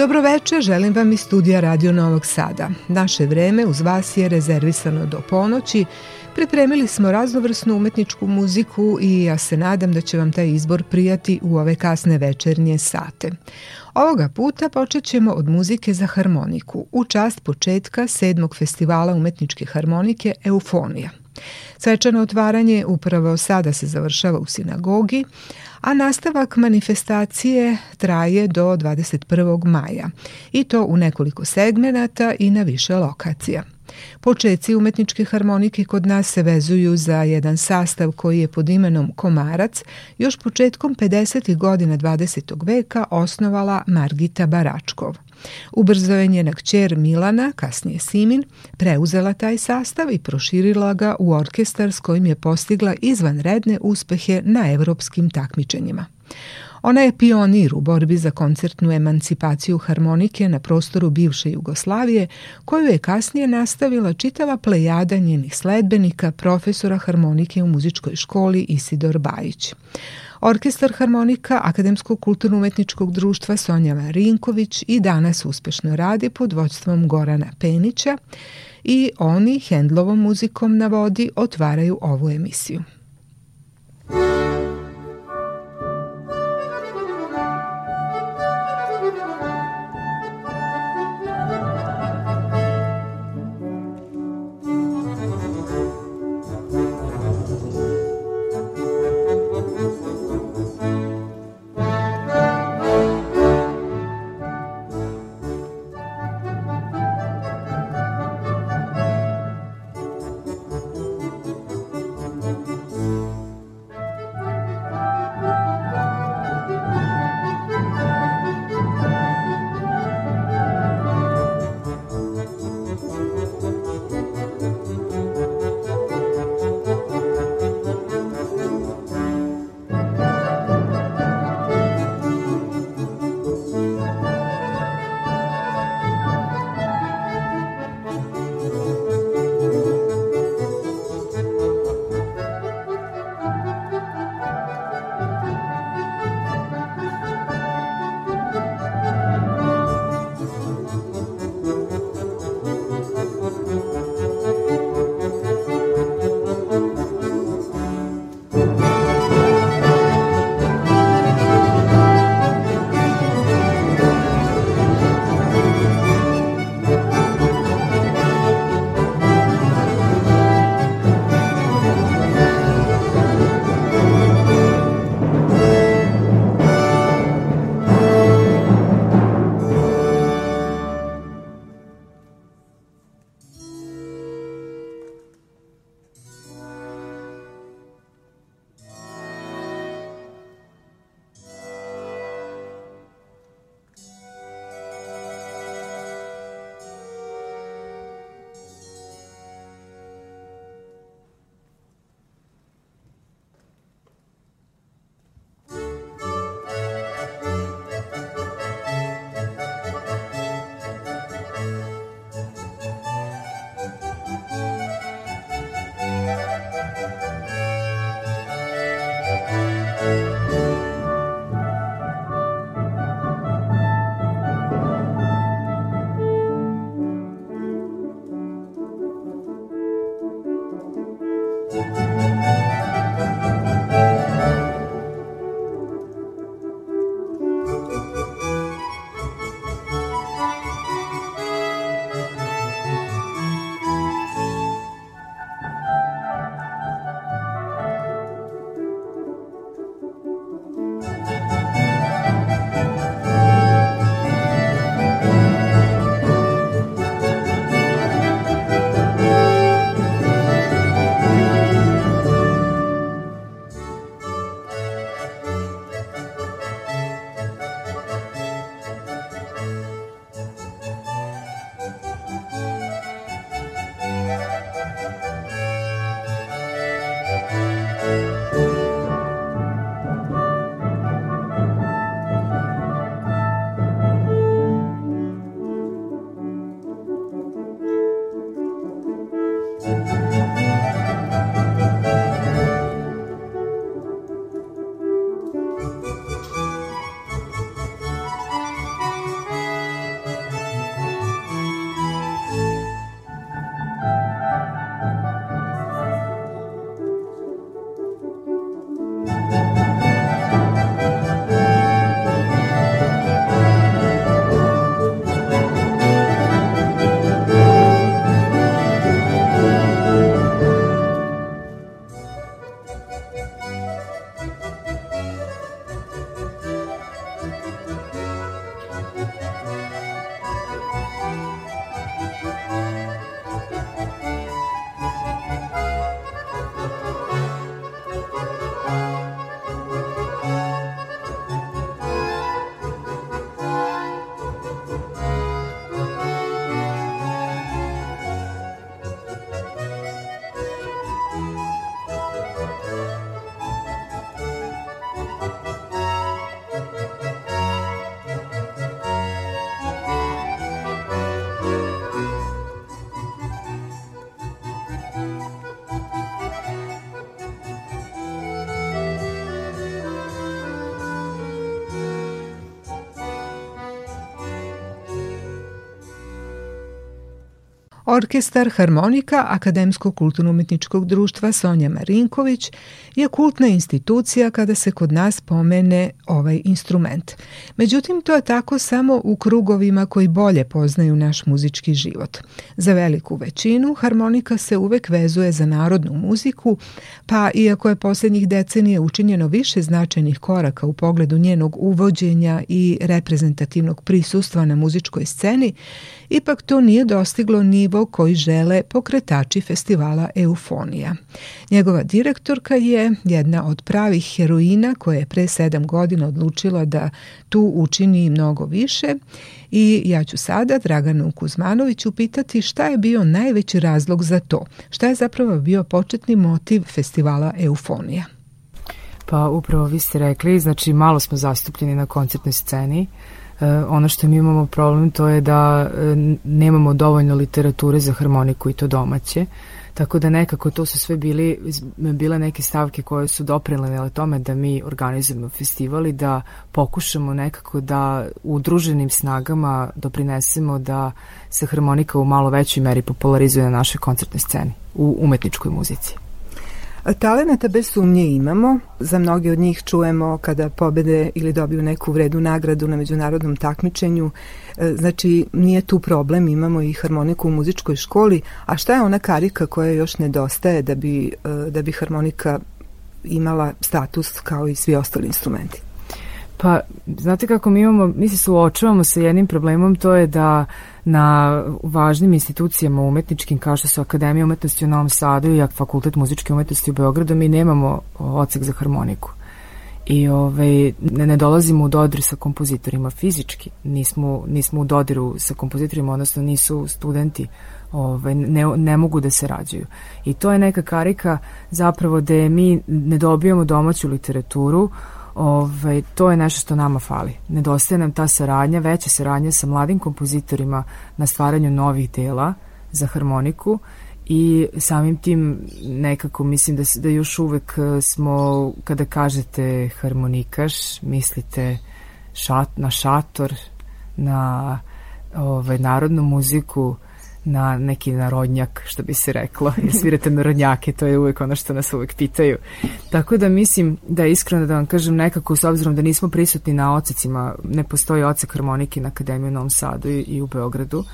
Dobro veče, želim vam iz studija Radio Novog Sada. Naše vreme uz vas je rezervisano do ponoći. Pripremili smo raznovrsnu umetničku muziku i ja se nadam da će vam taj izbor prijati u ove kasne večernje sate. Ovoga puta počet ćemo od muzike za harmoniku, u čast početka sedmog festivala umetničke harmonike Eufonija. Svečano otvaranje upravo sada se završava u sinagogi, a nastavak manifestacije traje do 21. maja i to u nekoliko segmenata i na više lokacija. Počeci umetničke harmonike kod nas se vezuju za jedan sastav koji je pod imenom Komarac još početkom 50. godina 20. veka osnovala Margita Baračkov. Ubrzo je njena kćer Milana, kasnije Simin, preuzela taj sastav i proširila ga u orkestar s kojim je postigla izvanredne uspehe na evropskim takmičenjima. Ona je pionir u borbi za koncertnu emancipaciju harmonike na prostoru bivše Jugoslavije, koju je kasnije nastavila čitava plejada njenih sledbenika, profesora harmonike u muzičkoj školi Isidor Bajić. Orkestar harmonika Akademskog kulturno-umetničkog društva Sonja Marinković i danas uspešno radi pod vođstvom Gorana Penića i oni Hendlovom muzikom na vodi otvaraju ovu emisiju. Orkestar Harmonika Akademskog kulturno-umetničkog društva Sonja Marinković je kultna institucija kada se kod nas pomene ovaj instrument. Međutim, to je tako samo u krugovima koji bolje poznaju naš muzički život. Za veliku većinu harmonika se uvek vezuje za narodnu muziku, pa iako je poslednjih decenija učinjeno više značajnih koraka u pogledu njenog uvođenja i reprezentativnog prisustva na muzičkoj sceni, ipak to nije dostiglo nivo koji žele pokretači festivala Eufonija. Njegova direktorka je jedna od pravih heroina koja je pre sedam godina odlučila da tu učini mnogo više i ja ću sada Draganu Kuzmanoviću pitati šta je bio najveći razlog za to, šta je zapravo bio početni motiv festivala Eufonija. Pa upravo vi ste rekli, znači malo smo zastupljeni na koncertnoj sceni, E, ono što mi imamo problem to je da e, nemamo dovoljno literature za harmoniku i to domaće. Tako da nekako to su sve bili, bile neke stavke koje su doprinile tome da mi organizujemo festival i da pokušamo nekako da udruženim snagama doprinesemo da se harmonika u malo većoj meri popularizuje na našoj koncertnoj sceni, u umetničkoj muzici. Talenata bez sumnje imamo. Za mnoge od njih čujemo kada pobede ili dobiju neku vredu nagradu na međunarodnom takmičenju. E, znači, nije tu problem, imamo i harmoniku u muzičkoj školi. A šta je ona karika koja još nedostaje da bi, e, da bi harmonika imala status kao i svi ostali instrumenti? Pa, znate kako mi imamo, mi se suočavamo sa jednim problemom, to je da na važnim institucijama umetničkim kao što su Akademija umetnosti u Novom Sadu i Fakultet muzičke umetnosti u Beogradu mi nemamo ocek za harmoniku i ovaj, ne, ne dolazimo u dodir sa kompozitorima fizički, nismo, nismo u dodiru sa kompozitorima, odnosno nisu studenti ovaj, ne, ne mogu da se rađaju. I to je neka karika zapravo da mi ne dobijamo domaću literaturu, Ovaj, to je nešto što nama fali. Nedostaje nam ta saradnja, veća saradnja sa mladim kompozitorima na stvaranju novih dela za harmoniku i samim tim nekako mislim da, da još uvek e, smo, kada kažete harmonikaš, mislite šat, na šator, na ovaj, narodnu muziku, na neki narodnjak, što bi se reklo, jer svirate narodnjake, to je uvek ono što nas uvek pitaju. Tako da mislim da iskreno da vam kažem nekako, s obzirom da nismo prisutni na ocecima, ne postoji ocek harmonike na Akademiju u Novom Sadu i, i u Beogradu,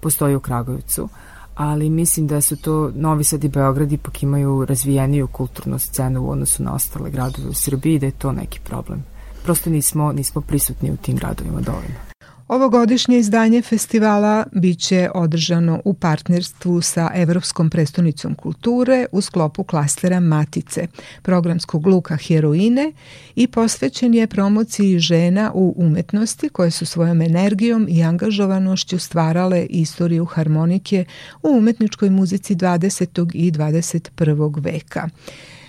postoji u Kragujevcu, ali mislim da su to Novi Sad i Beograd ipak imaju razvijeniju kulturnu scenu u odnosu na ostale gradove u Srbiji da je to neki problem. Prosto nismo, nismo prisutni u tim gradovima dovoljno. Ovogodišnje izdanje festivala biće održano u partnerstvu sa Evropskom prestonicom kulture u sklopu klastera Matice, programskog luka Heroine i posvećen je promociji žena u umetnosti koje su svojom energijom i angažovanošću stvarale istoriju harmonike u umetničkoj muzici 20. i 21. veka.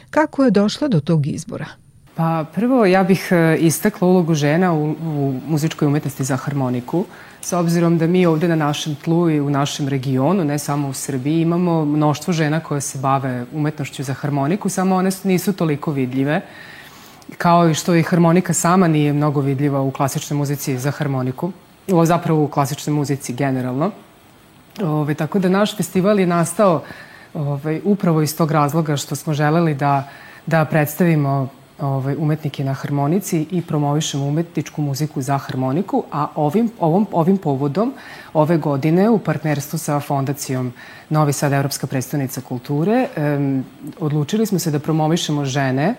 Kako je došlo do tog izbora? Pa prvo ja bih e, istakla ulogu žena u, u muzičkoj umetnosti za harmoniku, s obzirom da mi ovde na našem tlu i u našem regionu, ne samo u Srbiji, imamo mnoštvo žena koje se bave umetnošću za harmoniku, samo one nisu toliko vidljive, kao i što i harmonika sama nije mnogo vidljiva u klasičnoj muzici za harmoniku, zapravo u klasičnoj muzici generalno. Ove, tako da naš festival je nastao ove, upravo iz tog razloga što smo želeli da, da predstavimo ovaj, umetnike na harmonici i promovišemo umetničku muziku za harmoniku, a ovim, ovom, ovim povodom ove godine u partnerstvu sa fondacijom Novi Sad Evropska predstavnica kulture um, odlučili smo se da promovišemo žene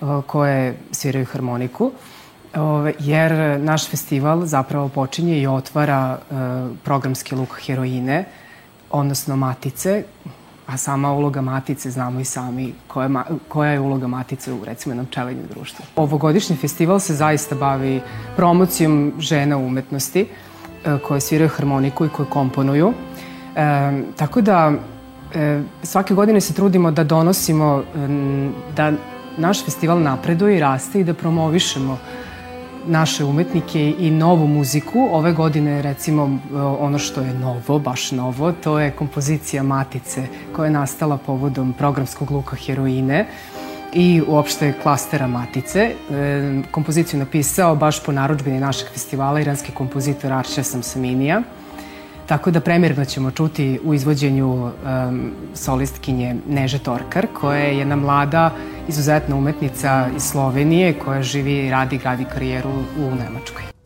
uh, koje sviraju harmoniku Ove, jer naš festival zapravo počinje i otvara uh, programski luk heroine, odnosno matice, a sama uloga matice, znamo i sami koja, koja je uloga matice u recimo jednom pčelinjem društvu. Ovogodišnji festival se zaista bavi promocijom žena u umetnosti e, koje sviraju harmoniku i koje komponuju. E, tako da e, svake godine se trudimo da donosimo, da naš festival napreduje i raste i da promovišemo naše umetnike i novu muziku. Ove godine recimo ono što je novo, baš novo, to je kompozicija Matice koja je nastala povodom programskog luka Heroine i uopšte klastera Matice. E, kompoziciju napisao baš po naručbini našeg festivala iranski kompozitor Arša Samsaminija. Tako da premirno ćemo čuti u izvođenju um, solistkinje Neže Torkar, koja je jedna mlada, izuzetna umetnica iz Slovenije koja živi radi, gradi karijeru u Nemačkoj.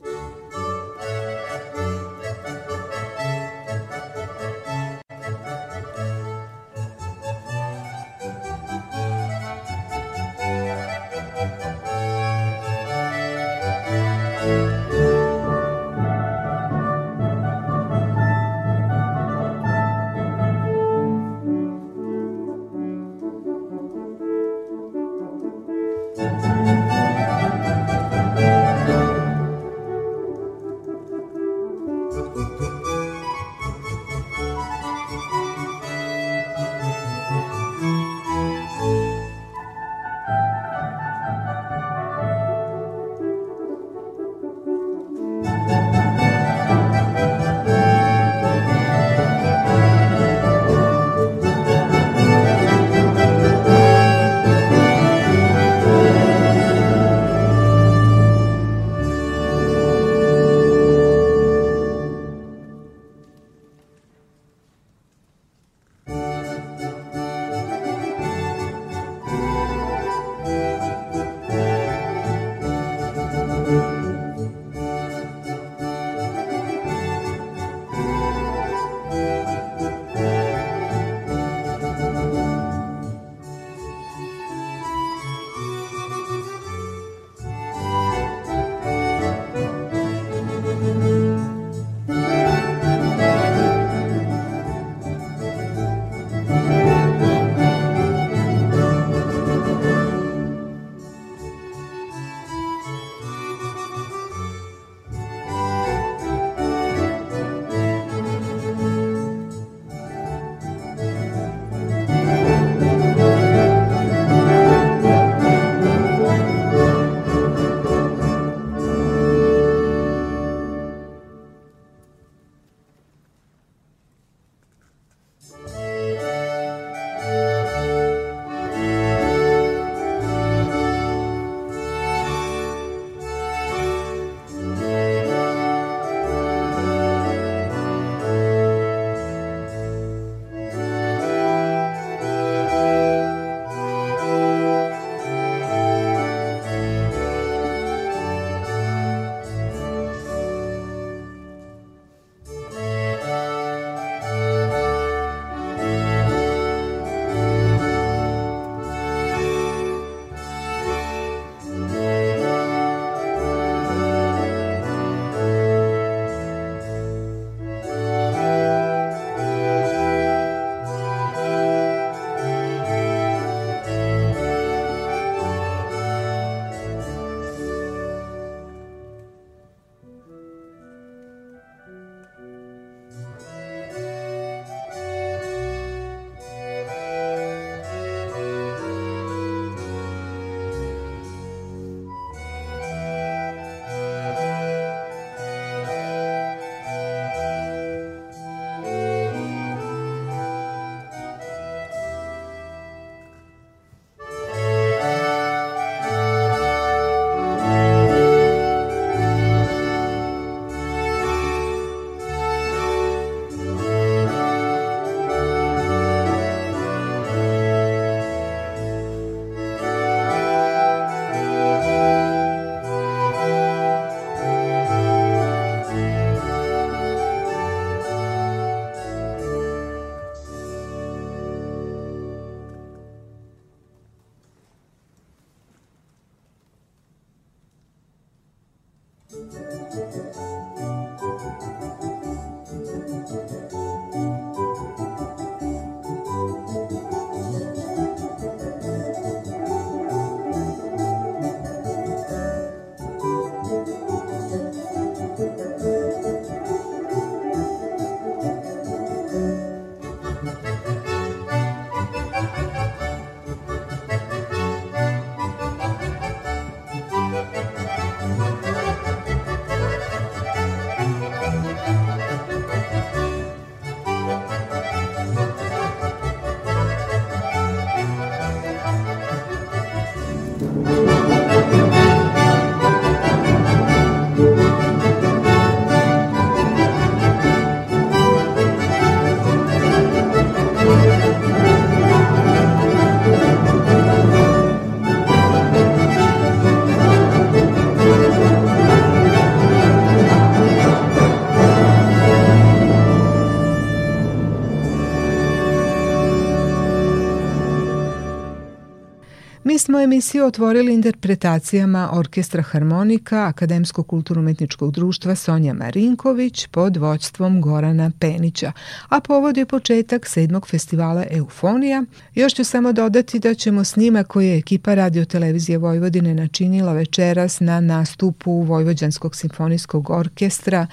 Smo emisiju otvorili interpretacijama Orkestra harmonika Akademskog kulturno-umetničkog društva Sonja Marinković pod voćstvom Gorana Penića, a povod je početak sedmog festivala Eufonija. Još ću samo dodati da ćemo snima koje je ekipa Radio Televizije Vojvodine načinila večeras na nastupu Vojvođanskog simfonijskog orkestra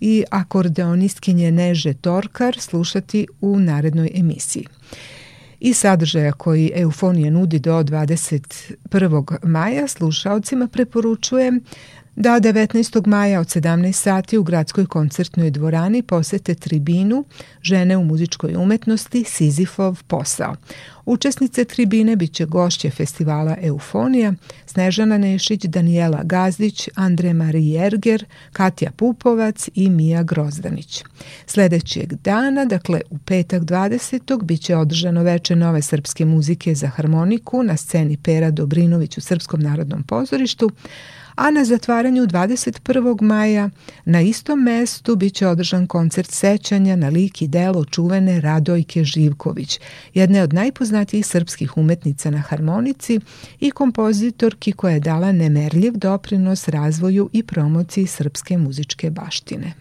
i akordeonistkinje Neže Torkar slušati u narednoj emisiji i sadržaja koji Eufonija nudi do 21. maja slušalcima preporučujem da 19. maja od 17 sati u gradskoj koncertnoj dvorani posete tribinu Žene u muzičkoj umetnosti Sizifov posao. Učesnice tribine biće gošće festivala Eufonija, Snežana Nešić, Danijela Gazdić, Andre Mari Jerger, Katja Pupovac i Mija Grozdanić. Sledećeg dana, dakle u petak 20. biće održano veče nove srpske muzike za harmoniku na sceni Pera Dobrinović u Srpskom narodnom pozorištu, a na zatvaranju 21. maja na istom mestu biće održan koncert sećanja na lik i delo čuvene Radojke Živković, jedne od najpoznatijih srpskih umetnica na harmonici i kompozitorki koja je dala nemerljiv doprinos razvoju i promociji srpske muzičke baštine.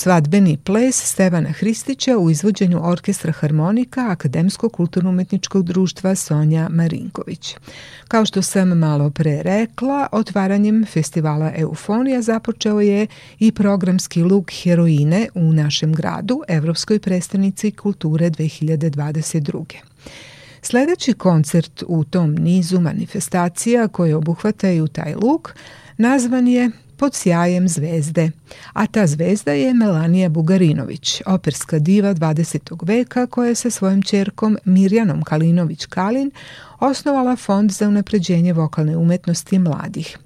Svadbeni ples Stevana Hristića u izvođenju Orkestra harmonika Akademskog kulturno-umetničkog društva Sonja Marinković. Kao što sam malo pre rekla, otvaranjem festivala Eufonija započeo je i programski luk heroine u našem gradu, Evropskoj predstavnici kulture 2022. Sledeći koncert u tom nizu manifestacija koje obuhvataju taj luk nazvan je pod sjajem zvezde, a ta zvezda je Melanija Bugarinović, operska diva 20. veka koja je sa svojom čerkom Mirjanom Kalinović-Kalin osnovala fond za unapređenje vokalne umetnosti mladih.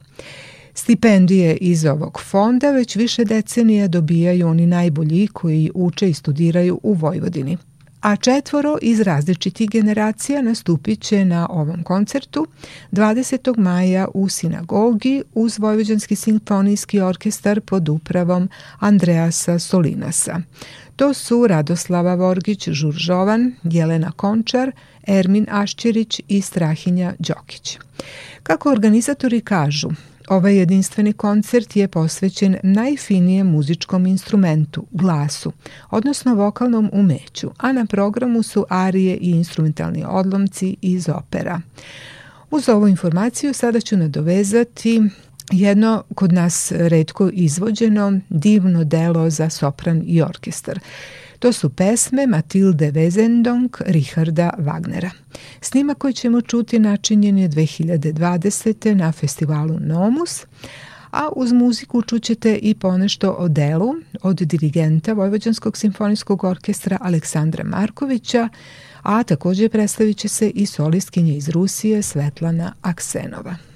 Stipendije iz ovog fonda već više decenija dobijaju oni najbolji koji uče i studiraju u Vojvodini – a četvoro iz različitih generacija nastupit će na ovom koncertu 20. maja u sinagogi uz Vojvođanski simfonijski orkestar pod upravom Andreasa Solinasa. To su Radoslava Vorgić Žuržovan, Jelena Končar, Ermin Ašćirić i Strahinja Đokić. Kako organizatori kažu, Ovaj jedinstveni koncert je posvećen najfinijem muzičkom instrumentu, glasu, odnosno vokalnom umeću, a na programu su arije i instrumentalni odlomci iz opera. Uz ovu informaciju sada ću nadovezati jedno kod nas redko izvođeno divno delo za sopran i orkestar. To su pesme Matilde Wezendonck Richarda Wagnera. Snima koji ćemo čuti načinjen je 2020. na festivalu Nomus, a uz muziku čućete i ponešto o delu od dirigenta Vojvođanskog simfonijskog orkestra Aleksandra Markovića, a takođe predstavit će se i solistkinje iz Rusije Svetlana Aksenova.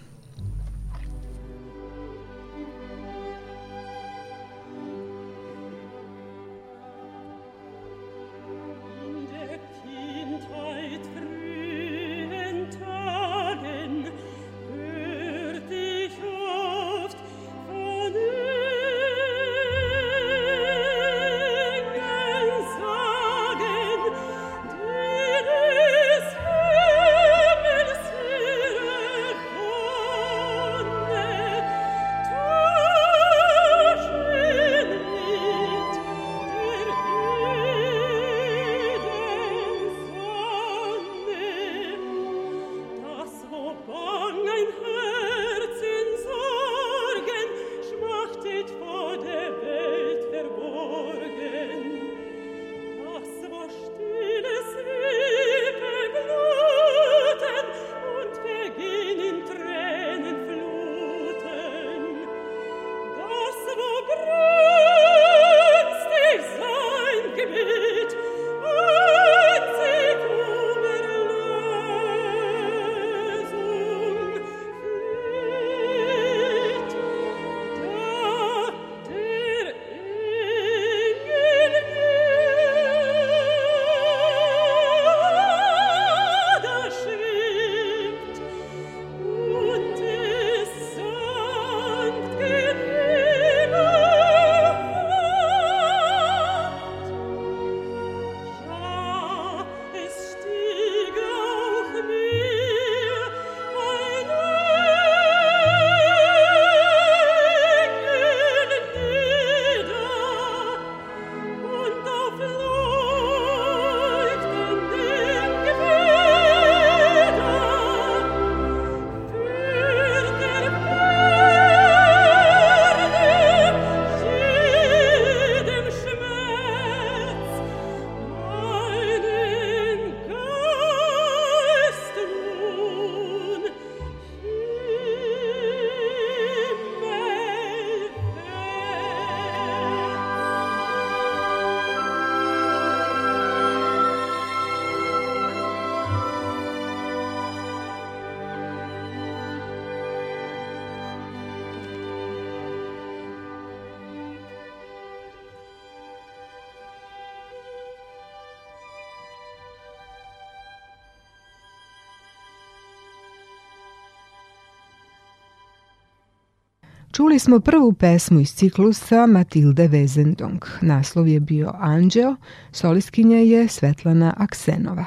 Čuli smo prvu pesmu iz ciklusa Matilde Vezendong. Naslov je bio Anđeo, soliskinja je Svetlana Aksenova.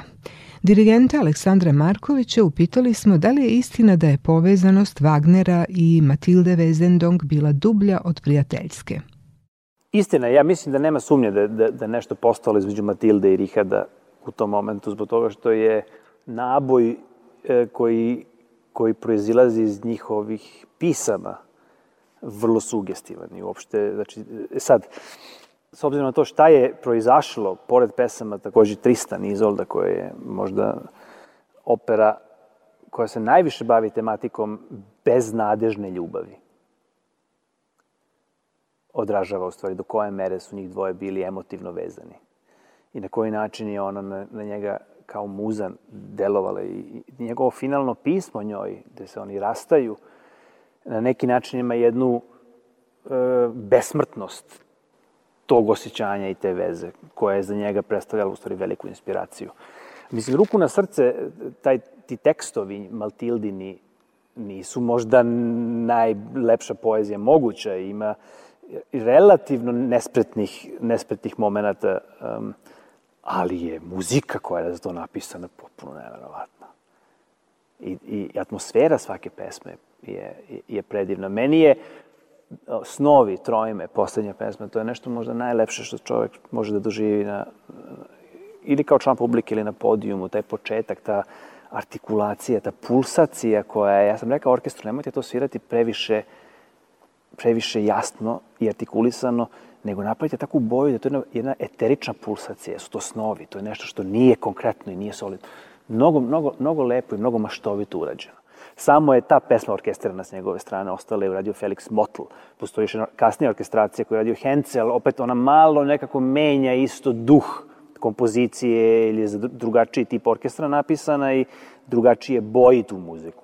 Dirigenta Aleksandra Markovića upitali smo da li je istina da je povezanost Wagnera i Matilde Vezendong bila dublja od prijateljske. Istina, ja mislim da nema sumnje da, da, da nešto postalo između Matilde i Richarda u tom momentu, zbog toga što je naboj e, koji, koji proizilazi iz njihovih pisama vrlo sugestivan i uopšte, znači, e, sad, s obzirom na to šta je proizašlo, pored pesama takođe Tristan Izolda, koja je možda opera koja se najviše bavi tematikom beznadežne ljubavi. Odražava u stvari do koje mere su njih dvoje bili emotivno vezani. I na koji način je ona na, na njega kao muzan delovala i njegovo finalno pismo njoj, gde se oni rastaju, na neki način ima jednu e, besmrtnost tog osjećanja i te veze, koja je za njega predstavljala u stvari veliku inspiraciju. Mislim, ruku na srce, taj, ti tekstovi Maltildini nisu možda najlepša poezija moguća, ima relativno nespretnih, nespretnih momenta, um, ali je muzika koja je za to napisana potpuno neverovatna. I, I atmosfera svake pesme je, je predivna. Meni je Snovi, Trojme, poslednja pesma, to je nešto možda najlepše što čovek može da doživi na, ili kao član publike ili na podijumu, taj početak, ta artikulacija, ta pulsacija koja je, ja sam rekao orkestru, nemojte to svirati previše, previše jasno i artikulisano, nego napravite takvu boju da to je jedna, jedna eterična pulsacija, su to snovi, to je nešto što nije konkretno i nije solidno. Mnogo, mnogo, mnogo lepo i mnogo maštovito urađeno. Samo je ta pesma orkestrirana s njegove strane, ostala je uradio Felix Mottl. Postoji još kasnija orkestracija koju je radio Hencel, opet ona malo nekako menja isto duh kompozicije ili je za drugačiji tip orkestra napisana i drugačije boji tu muziku.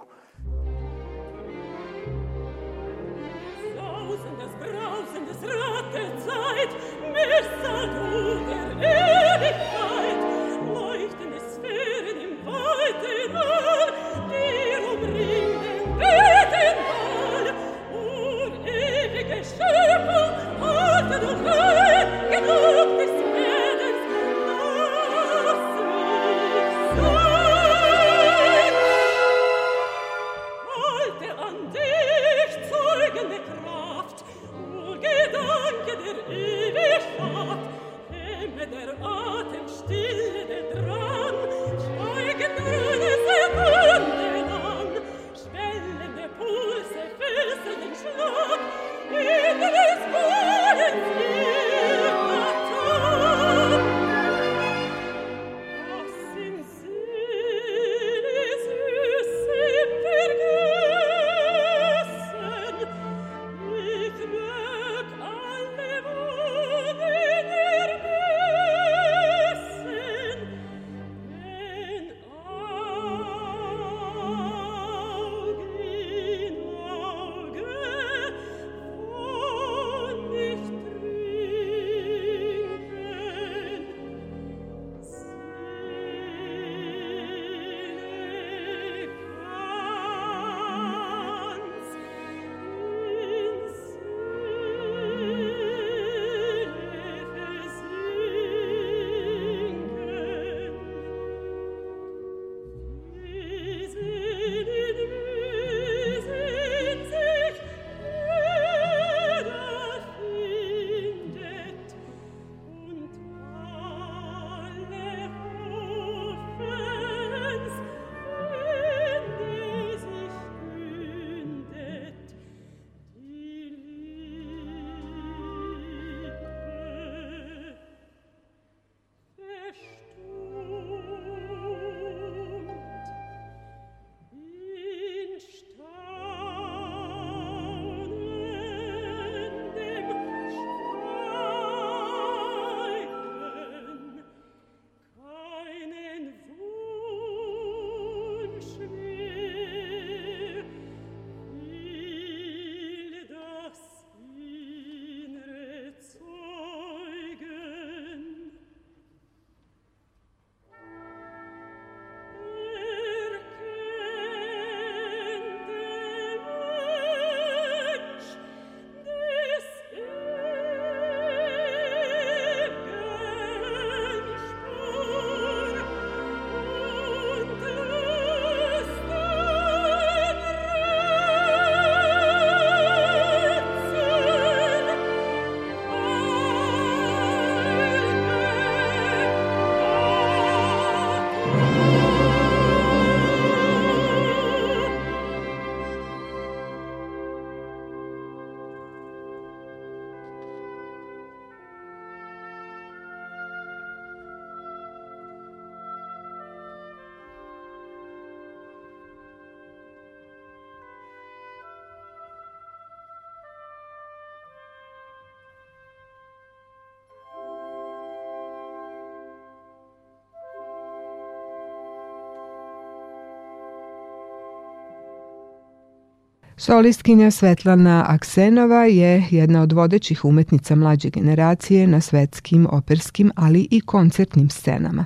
Solistkinja Svetlana Aksenova je jedna od vodećih umetnica mlađe generacije na svetskim, operskim, ali i koncertnim scenama.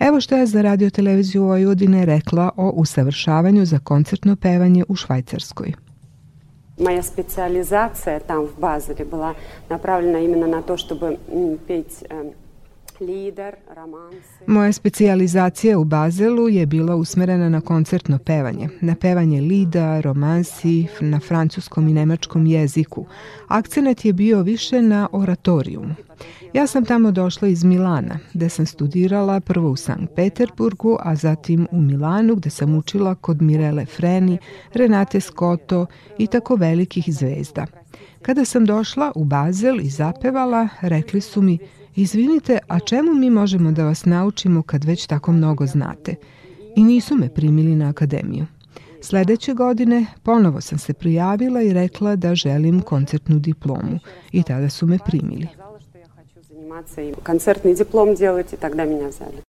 Evo što je za radio televiziju Vojvodine rekla o usavršavanju za koncertno pevanje u Švajcarskoj. Моя специализация там в Базеле была направлена именно на то, чтобы петь Moja specijalizacija u Bazelu je bila usmerena na koncertno pevanje, na pevanje lida, romansi, na francuskom i nemačkom jeziku. Akcenat je bio više na oratorijumu. Ja sam tamo došla iz Milana, gde sam studirala prvo u Sankt Peterburgu, a zatim u Milanu, gde sam učila kod Mirele Freni, Renate Scotto i tako velikih zvezda. Kada sam došla u Bazel i zapevala, rekli su mi – Izvinite, a čemu mi možemo da vas naučimo kad već tako mnogo znate? I nisu me primili na akademiju. Sledeće godine ponovo sam se prijavila i rekla da želim koncertnu diplomu i tada su me primili. Koncertni diplom делать, i тогда меня взяли.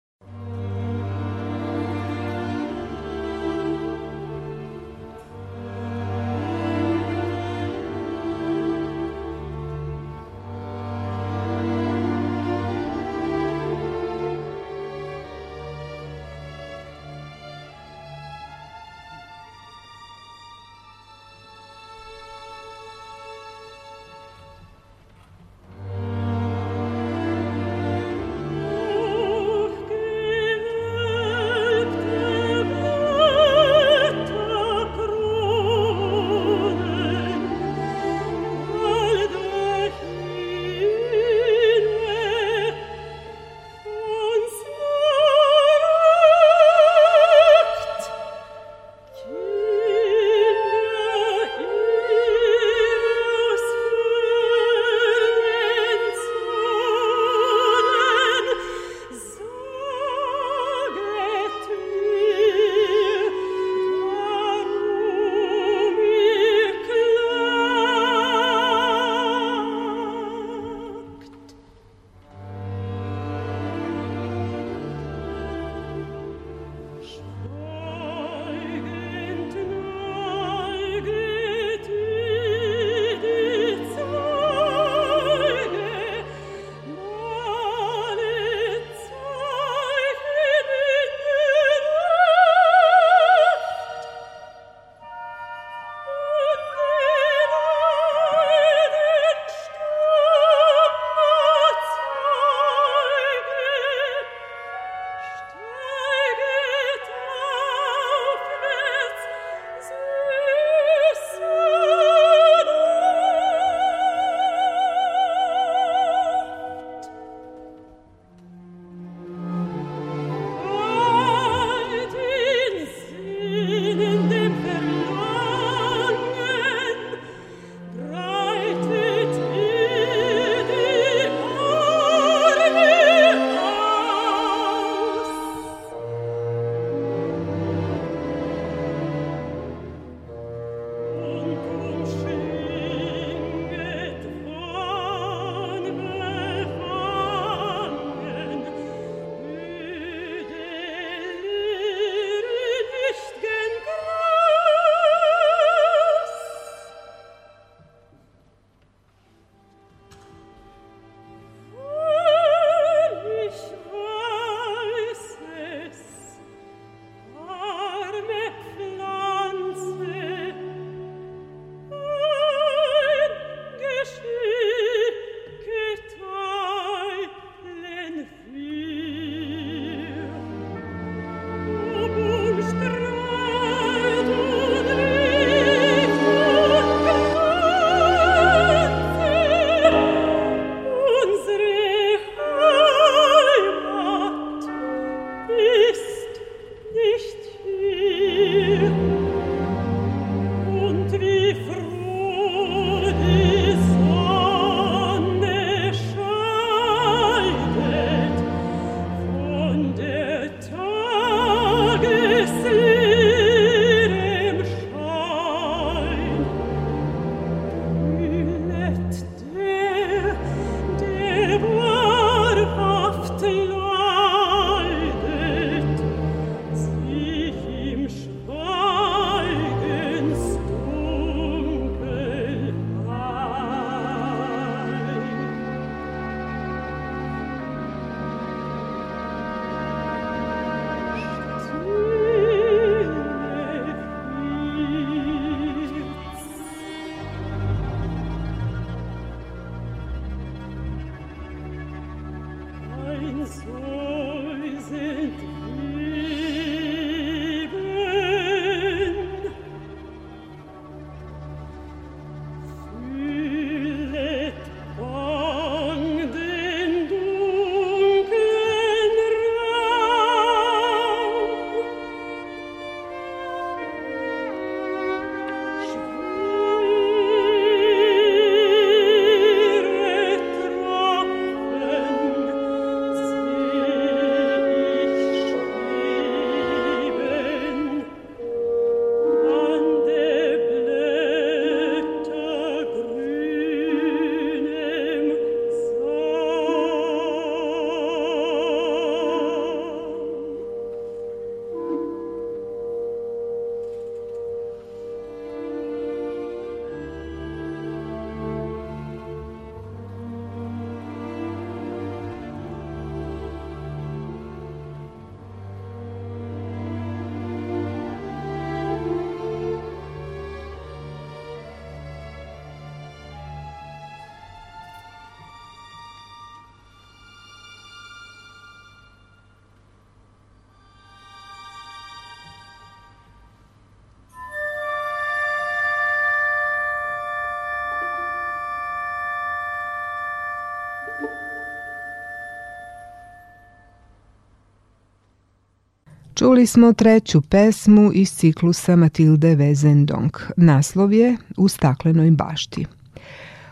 Čuli smo treću pesmu iz ciklusa Matilde Wezendonck. Naslov je U staklenoj bašti.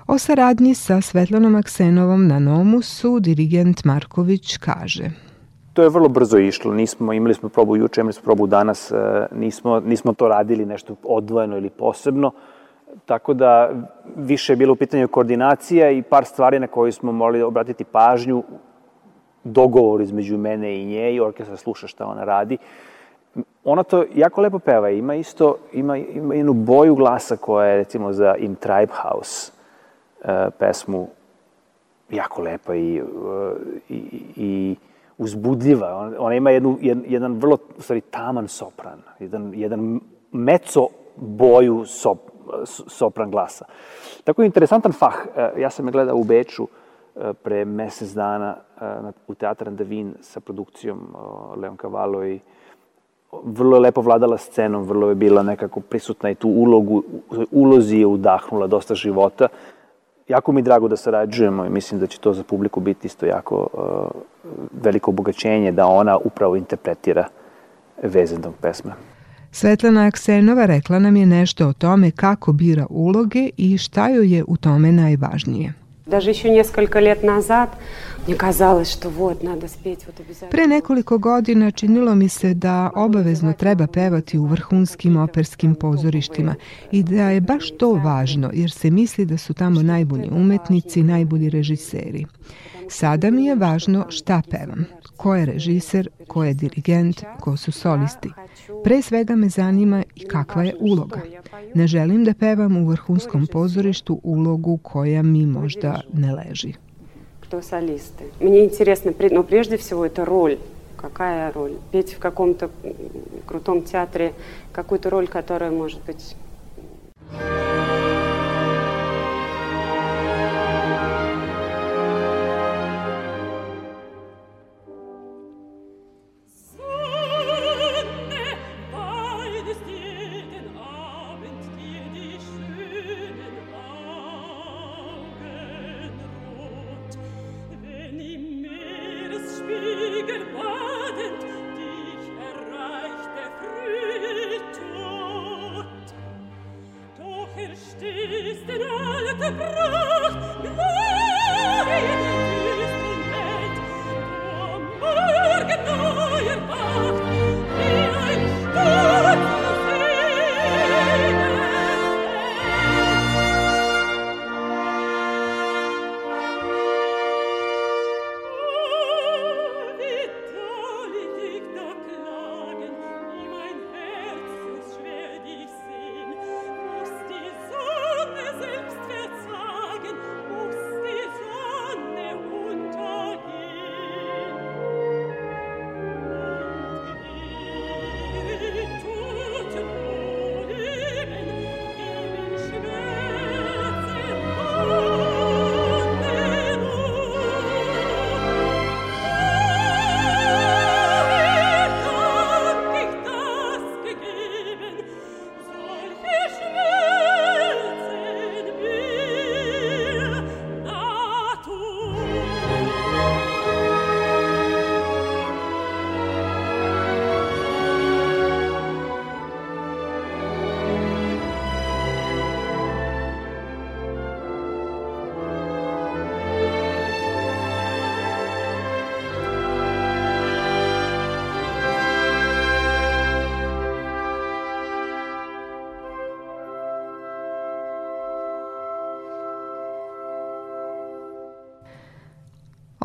O saradnji sa Svetlanom Aksenovom na Nomusu dirigent Marković kaže To je vrlo brzo išlo, nismo, imali smo probu juče, imali smo probu danas, e, nismo, nismo to radili nešto odvojeno ili posebno, tako da više je bilo u pitanju koordinacija i par stvari na koje smo morali obratiti pažnju dogovor između mene i nje i orkestra sluša šta ona radi. Ona to jako lepo peva, ima isto, ima, ima jednu boju glasa koja je recimo za In Tribe House uh, pesmu jako lepa i, uh, i, i uzbudljiva. Ona ima jednu, jedan, jedan vrlo, u stvari, taman sopran, jedan, jedan meco boju sop, sopran glasa. Tako je interesantan fah. Uh, ja sam je gledao u Beču, pre mesec dana u Teatr Andavin sa produkcijom Leon Cavallo i vrlo je lepo vladala scenom, vrlo je bila nekako prisutna i tu ulogu, ulozi je udahnula dosta života. Jako mi drago da sarađujemo i mislim da će to za publiku biti isto jako veliko obogaćenje da ona upravo interpretira vezendog pesme. Svetlana Aksenova rekla nam je nešto o tome kako bira uloge i šta joj je u tome najvažnije. Даже еще несколько лет назад мне казалось, что вот, надо спеть вот обязательно. Pre nekoliko godina činilo mi se da obavezno treba pevati u vrhunskim operskim pozorištima i da je baš to važno jer se misli da su tamo najbolji umetnici, najbolji režiseri. Sada mi je važno šta pevam, ko je režiser, ko je dirigent, ko su solisti. Pre svega me zanima i kakva je uloga. Ne želim da pevam u vrhunskom pozorištu ulogu koja mi možda не leži. Кто солисты? Мне интересно, но прежде всего это роль. Какая роль? Петь в каком-то крутом театре какую-то роль, которая может быть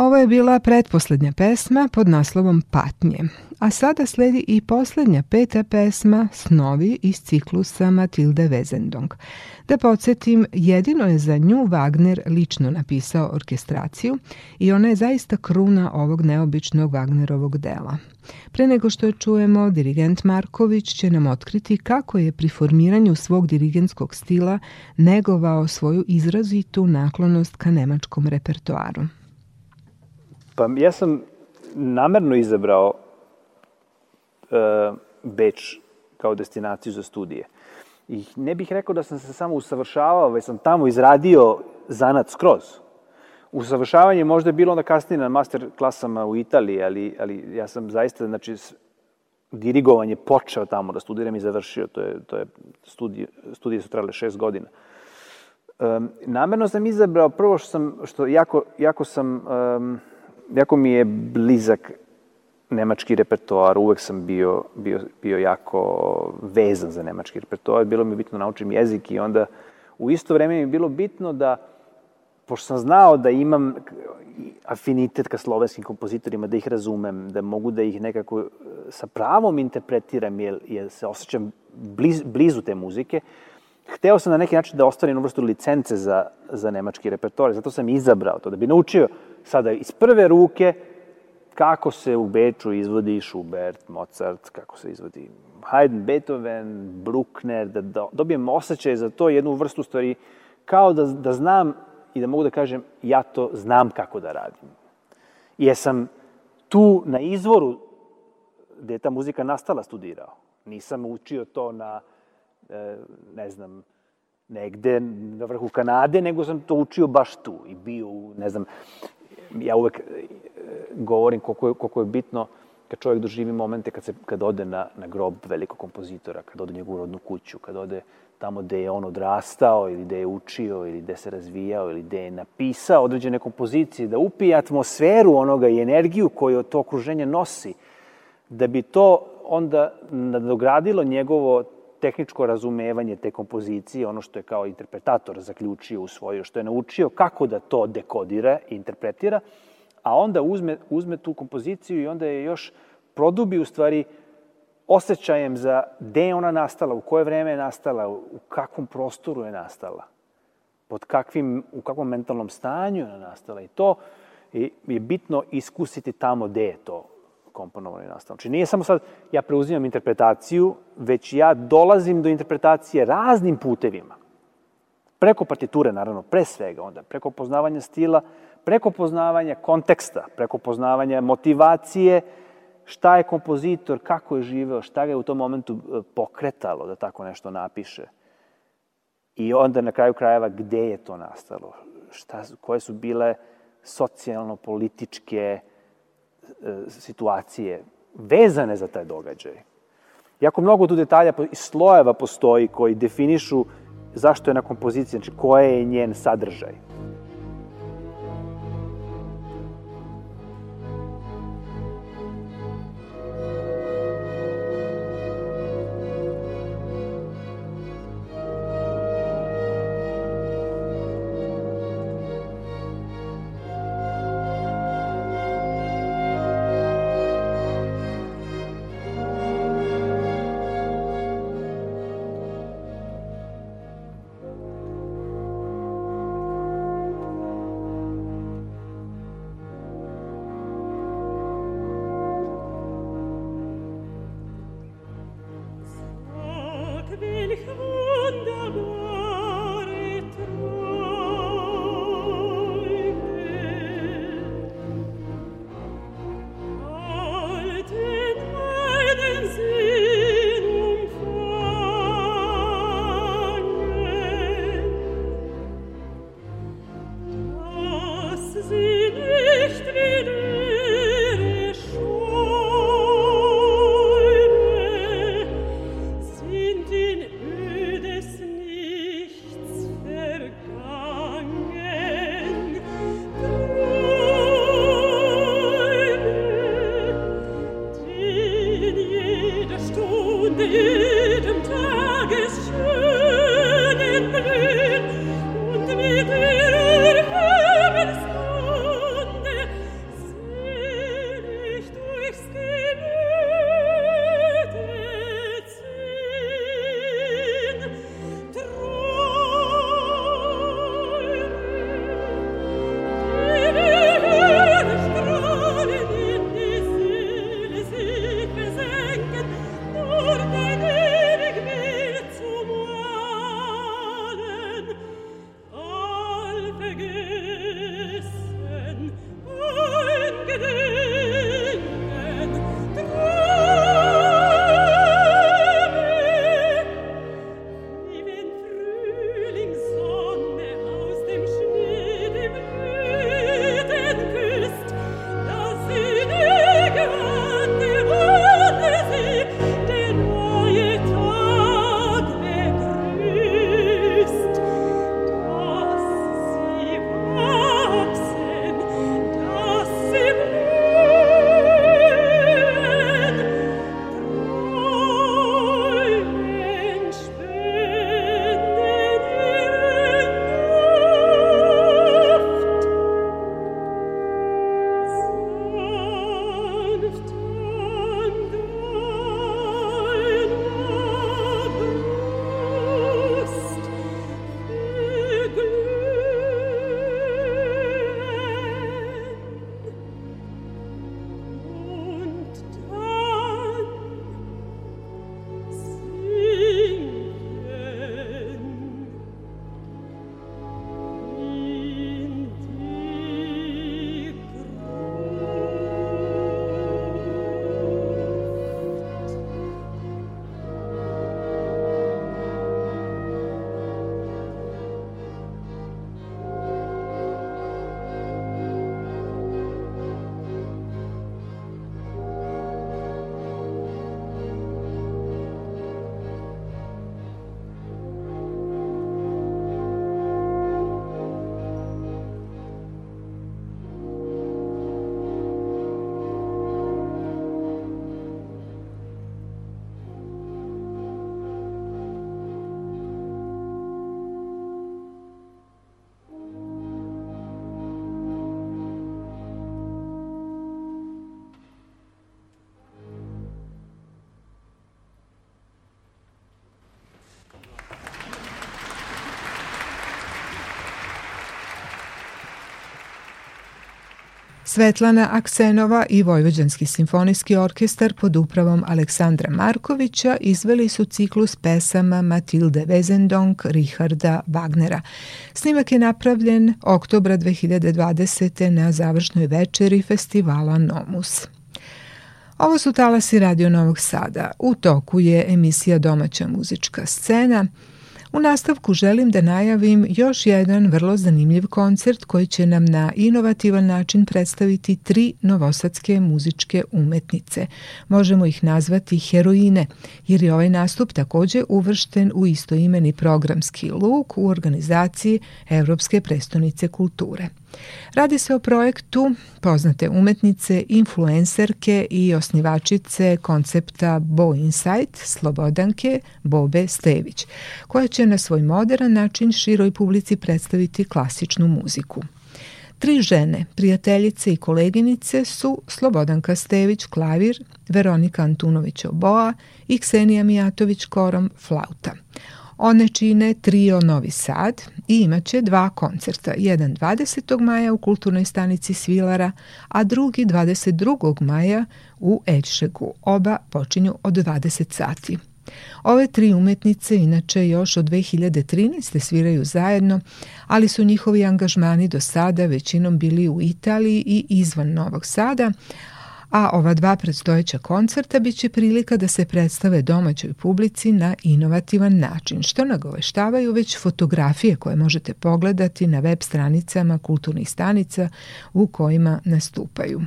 Ovo je bila pretposlednja pesma pod naslovom Patnje, a sada sledi i poslednja peta pesma Snovi iz ciklusa Matilde Wezendong. Da podsjetim, jedino je za nju Wagner lično napisao orkestraciju i ona je zaista kruna ovog neobičnog Wagnerovog dela. Pre nego što je čujemo, dirigent Marković će nam otkriti kako je pri formiranju svog dirigentskog stila negovao svoju izrazitu naklonost ka nemačkom repertoaru. Pa ja sam namerno izabrao e, Beč kao destinaciju za studije. I ne bih rekao da sam se samo usavršavao, već sam tamo izradio zanat skroz. Usavršavanje možda je bilo onda kasnije na master klasama u Italiji, ali, ali ja sam zaista, znači, dirigovanje počeo tamo da studiram i završio. To je, to je studije, studije su trajale šest godina. Um, namerno sam izabrao prvo što sam, što jako, jako sam, um, jako mi je blizak nemački repertoar, uvek sam bio, bio, bio jako vezan za nemački repertoar, bilo mi bitno da naučim jezik i onda u isto vreme mi je bilo bitno da, pošto sam znao da imam afinitet ka slovenskim kompozitorima, da ih razumem, da mogu da ih nekako sa pravom interpretiram, jer, jer se osjećam bliz, blizu te muzike, hteo sam na neki način da ostvarim jednu vrstu licence za, za nemački repertoar, zato sam izabrao to, da bi naučio sada iz prve ruke kako se u Beču izvodi Schubert, Mozart, kako se izvodi Haydn, Beethoven, Bruckner, da dobijem osjećaj za to jednu vrstu stvari, kao da, da znam i da mogu da kažem ja to znam kako da radim. Jesam tu na izvoru gde je ta muzika nastala studirao. Nisam učio to na, ne znam, negde na vrhu Kanade, nego sam to učio baš tu i bio ne znam, ja uvek e, govorim koliko je, koliko je bitno kad čovjek doživi momente kad, se, kad ode na, na grob velikog kompozitora, kad ode u njegovu rodnu kuću, kad ode tamo gde je on odrastao ili gde je učio ili gde se razvijao ili gde je napisao određene kompozicije, da upije atmosferu onoga i energiju koju to okruženje nosi, da bi to onda nadogradilo njegovo tehničko razumevanje te kompozicije, ono što je kao interpretator zaključio u svoju, što je naučio kako da to dekodira i interpretira, a onda uzme, uzme tu kompoziciju i onda je još produbi u stvari osjećajem za gde je ona nastala, u koje vreme je nastala, u kakvom prostoru je nastala, pod kakvim, u kakvom mentalnom stanju je nastala. I to je bitno iskusiti tamo gde je to komponovano i. Znači nije samo sad ja preuzimam interpretaciju, već ja dolazim do interpretacije raznim putevima. Preko partiture, naravno, pre svega onda, preko poznavanja stila, preko poznavanja konteksta, preko poznavanja motivacije, šta je kompozitor, kako je živeo, šta ga je u tom momentu e, pokretalo da tako nešto napiše. I onda na kraju krajeva gde je to nastalo, šta, koje su bile socijalno-političke E, situacije vezane za taj događaj. Jako mnogo tu detalja i slojeva postoji koji definišu zašto je na kompoziciji, znači koje je njen sadržaj. Svetlana Aksenova i Vojvođanski simfonijski orkestar pod upravom Aleksandra Markovića izveli su ciklus pesama Matilde Wezendonck Richarda Wagnera. Snimak je napravljen oktobra 2020. na završnoj večeri festivala Nomus. Ovo su talasi Radio Novog Sada. U toku je emisija Domaća muzička scena – U nastavku želim da najavim još jedan vrlo zanimljiv koncert koji će nam na inovativan način predstaviti tri novosadske muzičke umetnice. Možemo ih nazvati heroine, jer je ovaj nastup takođe uvršten u istoimeni programski luk u organizaciji Evropske prestonice kulture. Radi se o projektu poznate umetnice, influencerke i osnivačice koncepta Bo Insight, Slobodanke Bobe Stević, koja će na svoj modern način široj publici predstaviti klasičnu muziku. Tri žene, prijateljice i koleginice su Slobodanka Stević klavir, Veronika Antunović oboa i Ksenija Mijatović korom flauta. One čine trio Novi Sad i imaće dva koncerta, jedan 20. maja u kulturnoj stanici Svilara, a drugi 22. maja u Eđšegu. Oba počinju od 20 sati. Ove tri umetnice inače još od 2013. sviraju zajedno, ali su njihovi angažmani do sada većinom bili u Italiji i izvan Novog Sada, a ova dva predstojeća koncerta biće prilika da se predstave domaćoj publici na inovativan način, što nagoveštavaju već fotografije koje možete pogledati na web stranicama kulturnih stanica u kojima nastupaju.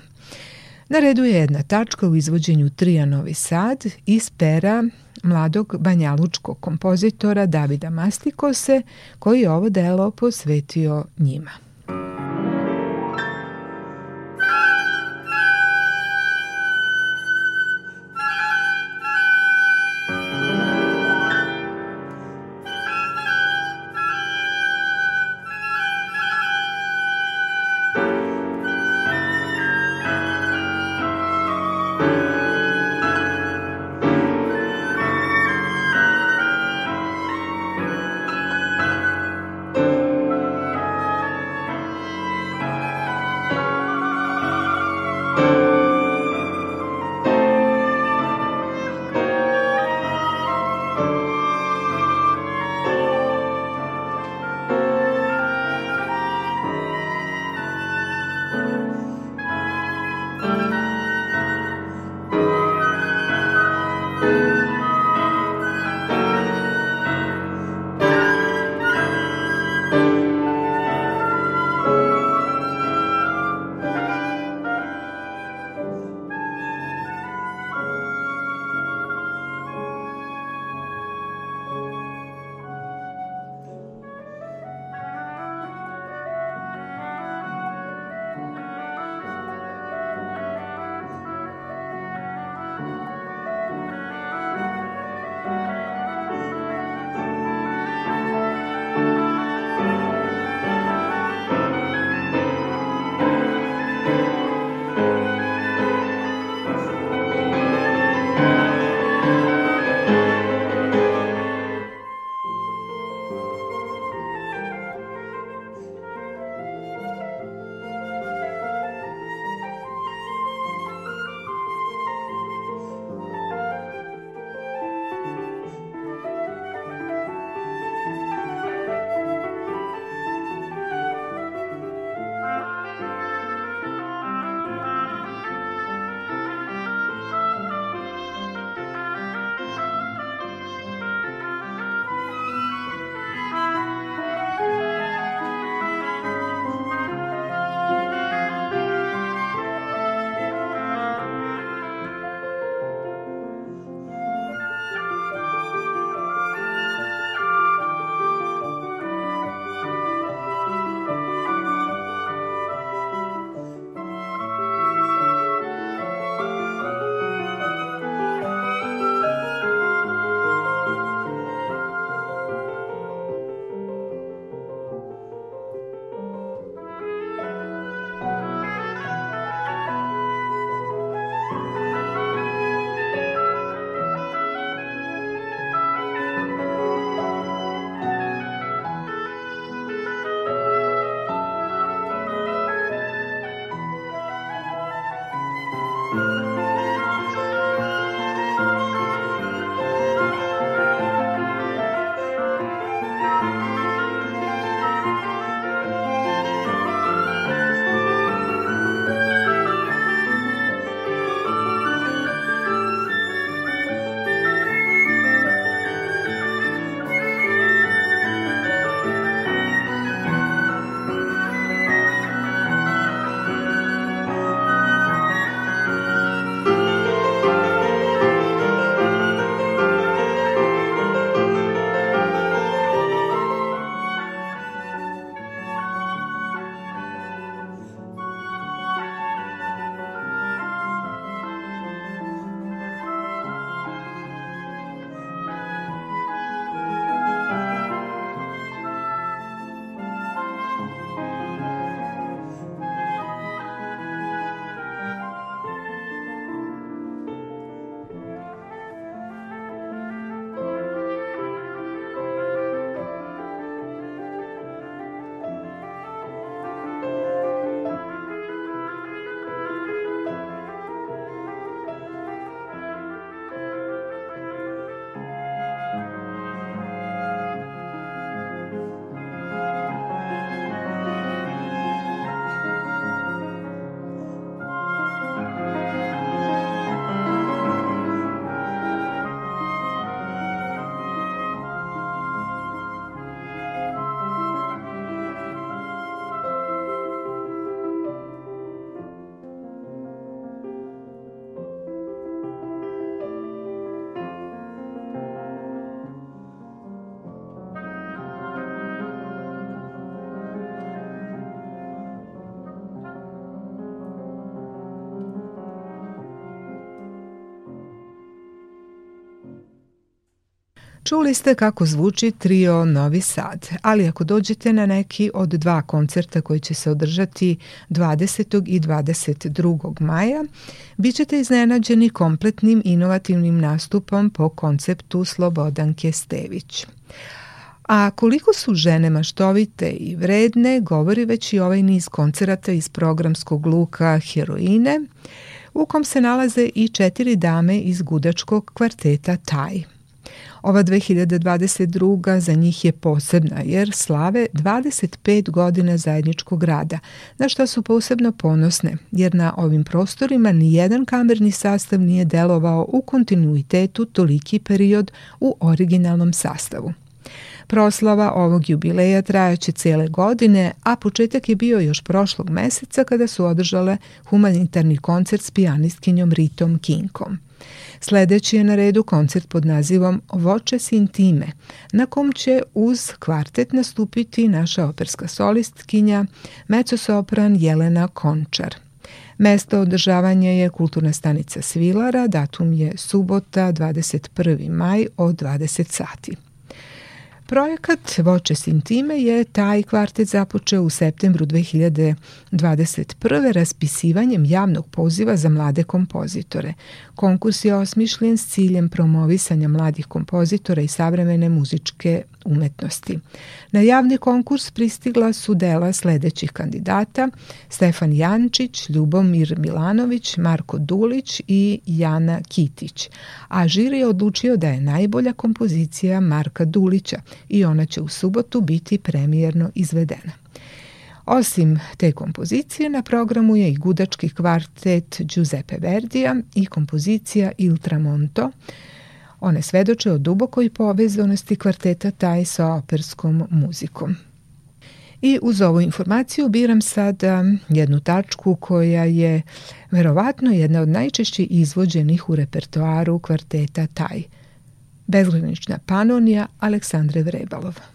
Na redu je jedna tačka u izvođenju Trija Novi Sad iz pera mladog banjalučkog kompozitora Davida Mastikose, koji je ovo delo posvetio njima. Čuli ste kako zvuči trio Novi Sad, ali ako dođete na neki od dva koncerta koji će se održati 20. i 22. maja, bit ćete iznenađeni kompletnim inovativnim nastupom po konceptu Slobodanke Stević. A koliko su žene maštovite i vredne, govori već i ovaj niz koncerata iz programskog luka Heroine, u kom se nalaze i četiri dame iz gudačkog kvarteta Taj. Ova 2022. za njih je posebna jer slave 25 godina zajedničkog rada, na što su posebno ponosne jer na ovim prostorima ni jedan kamerni sastav nije delovao u kontinuitetu toliki period u originalnom sastavu. Proslava ovog jubileja trajaće cele godine, a početak je bio još prošlog meseca kada su održale humanitarni koncert s pijanistkinjom Ritom Kinkom. Sledeći je na redu koncert pod nazivom Voces intime, na kom će uz kvartet nastupiti naša operska solistkinja, mecosopran Jelena Končar. Mesto održavanja je kulturna stanica Svilara, datum je subota 21. maj od 20 sati. Projekat Voces Intime je taj kvartet započeo u septembru 2021. raspisivanjem javnog poziva za mlade kompozitore. Konkurs je osmišljen s ciljem promovisanja mladih kompozitora i savremene muzičke umetnosti. Na javni konkurs pristigla su dela sledećih kandidata Stefan Jančić, Ljubomir Milanović, Marko Dulić i Jana Kitić, a žiri je odlučio da je najbolja kompozicija Marka Dulića i ona će u subotu biti premijerno izvedena. Osim te kompozicije, na programu je i gudački kvartet Giuseppe Verdija i kompozicija Il Tramonto, One svedoče o dubokoj povezanosti kvarteta taj sa operskom muzikom. I uz ovu informaciju biram sada jednu tačku koja je verovatno jedna od najčešće izvođenih u repertoaru kvarteta Taj. Bezgranična panonija Aleksandre Vrebalova.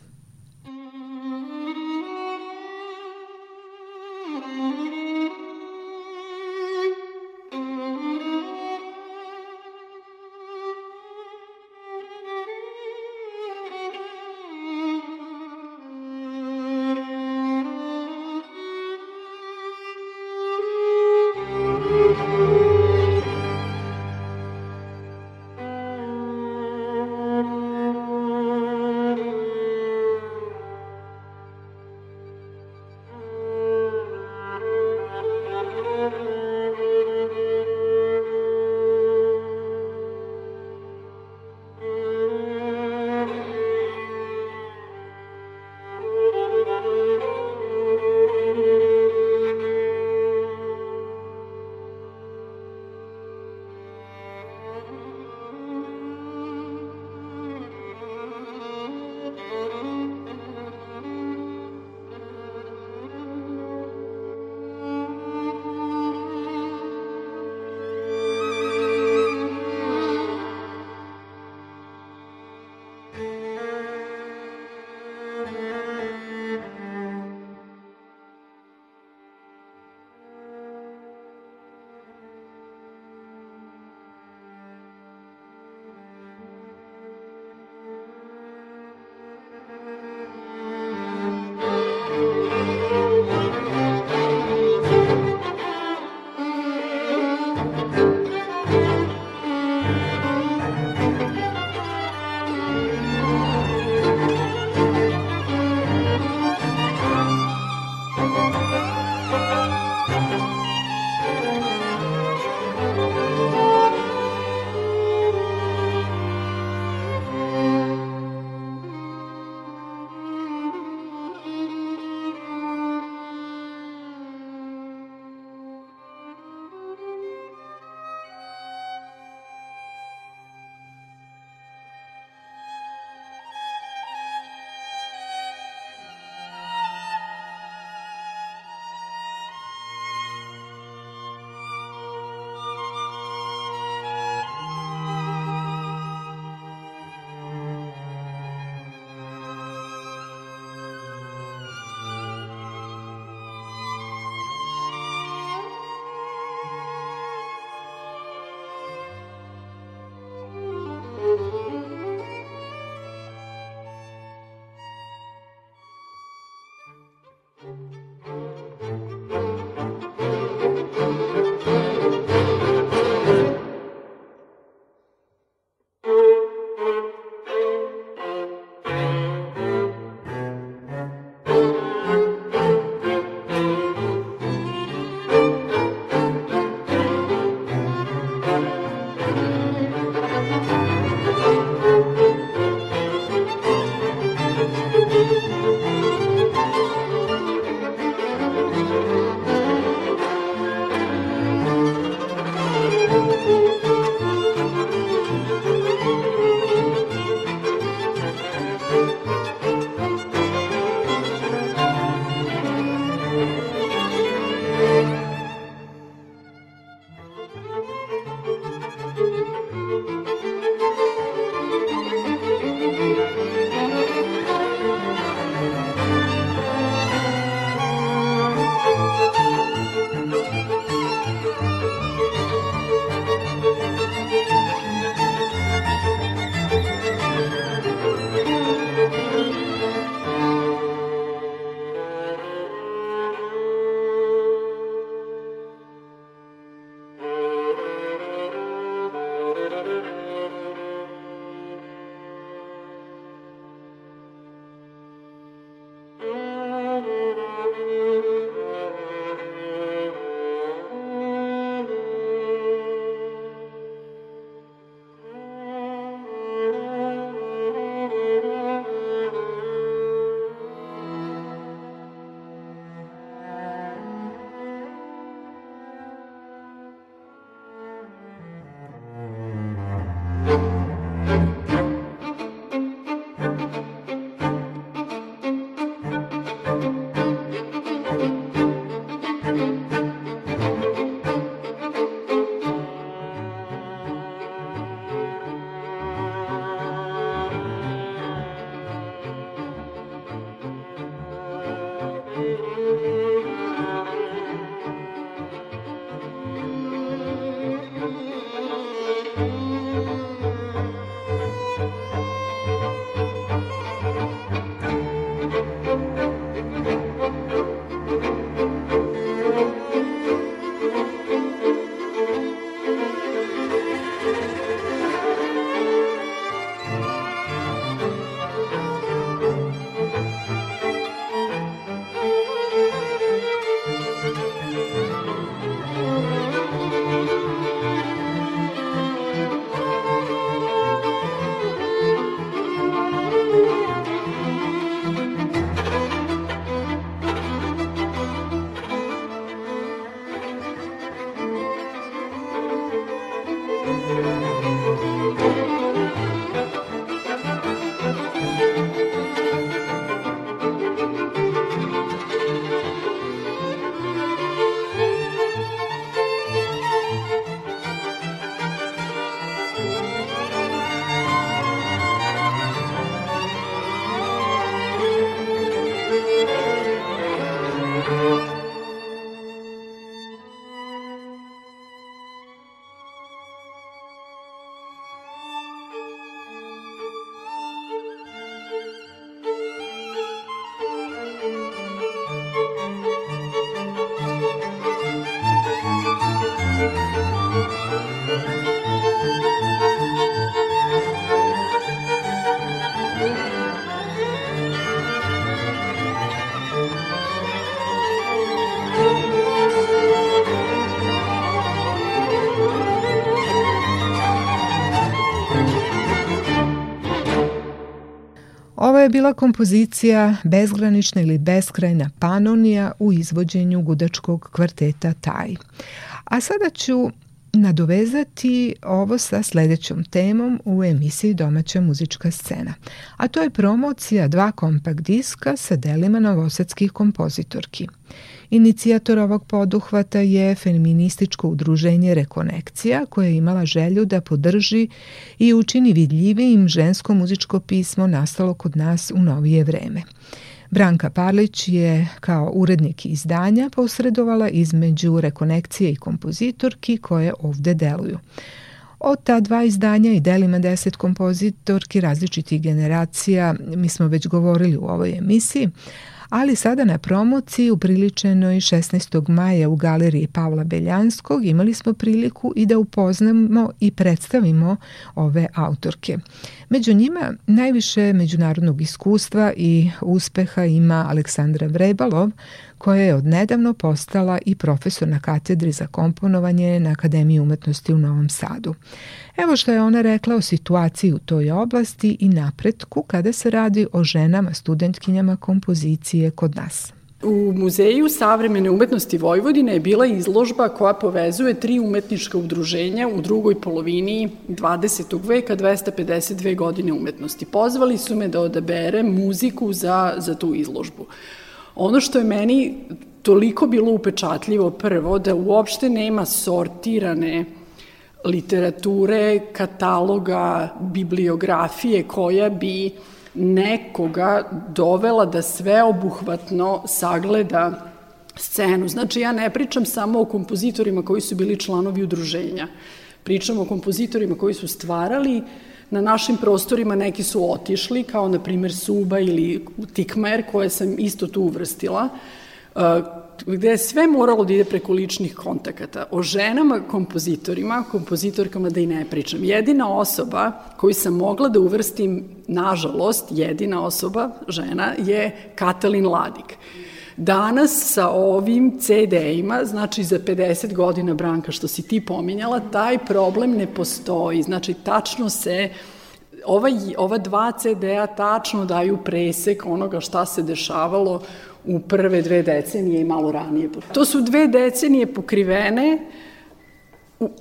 Bila kompozicija Bezgranična ili Beskrajna Panonija u izvođenju gudačkog kvarteta Taj. A sada ću nadovezati ovo sa sledećom temom u emisiji Domaća muzička scena. A to je promocija dva kompakt diska sa delima novosadskih kompozitorki. Inicijator ovog poduhvata je feminističko udruženje Rekonekcija koje je imala želju da podrži i učini vidljivijim žensko muzičko pismo nastalo kod nas u novije vreme. Branka Parlić je kao urednik izdanja posredovala između rekonekcije i kompozitorki koje ovde deluju. Od ta dva izdanja i delima deset kompozitorki različitih generacija mi smo već govorili u ovoj emisiji, ali sada na promociji upriličenoj 16. maja u galeriji Pavla Beljanskog imali smo priliku i da upoznamo i predstavimo ove autorke. Među njima najviše međunarodnog iskustva i uspeha ima Aleksandra Vrebalov, koja je odnedavno postala i profesor na katedri za komponovanje na Akademiji umetnosti u Novom Sadu. Evo što je ona rekla o situaciji u toj oblasti i napretku kada se radi o ženama studentkinjama kompozicije kod nas. U Muzeju savremene umetnosti Vojvodine je bila izložba koja povezuje tri umetnička udruženja u drugoj polovini 20. veka, 252 godine umetnosti. Pozvali su me da odaberem muziku za, za tu izložbu. Ono što je meni toliko bilo upečatljivo prvo, da uopšte nema sortirane literature, kataloga, bibliografije koja bi nekoga dovela da sveobuhvatno sagleda scenu. Znači, ja ne pričam samo o kompozitorima koji su bili članovi udruženja. Pričam o kompozitorima koji su stvarali na našim prostorima, neki su otišli, kao na primer Suba ili Tikmajer, koje sam isto tu uvrstila, gde je sve moralo da ide preko ličnih kontakata. O ženama, kompozitorima, kompozitorkama da i ne pričam. Jedina osoba koju sam mogla da uvrstim, nažalost, jedina osoba, žena, je Katalin Ladik. Danas sa ovim CD-ima, znači za 50 godina, Branka, što si ti pominjala, taj problem ne postoji. Znači, tačno se ova, ova dva CD-a tačno daju presek onoga šta se dešavalo u prve dve decenije i malo ranije. To su dve decenije pokrivene,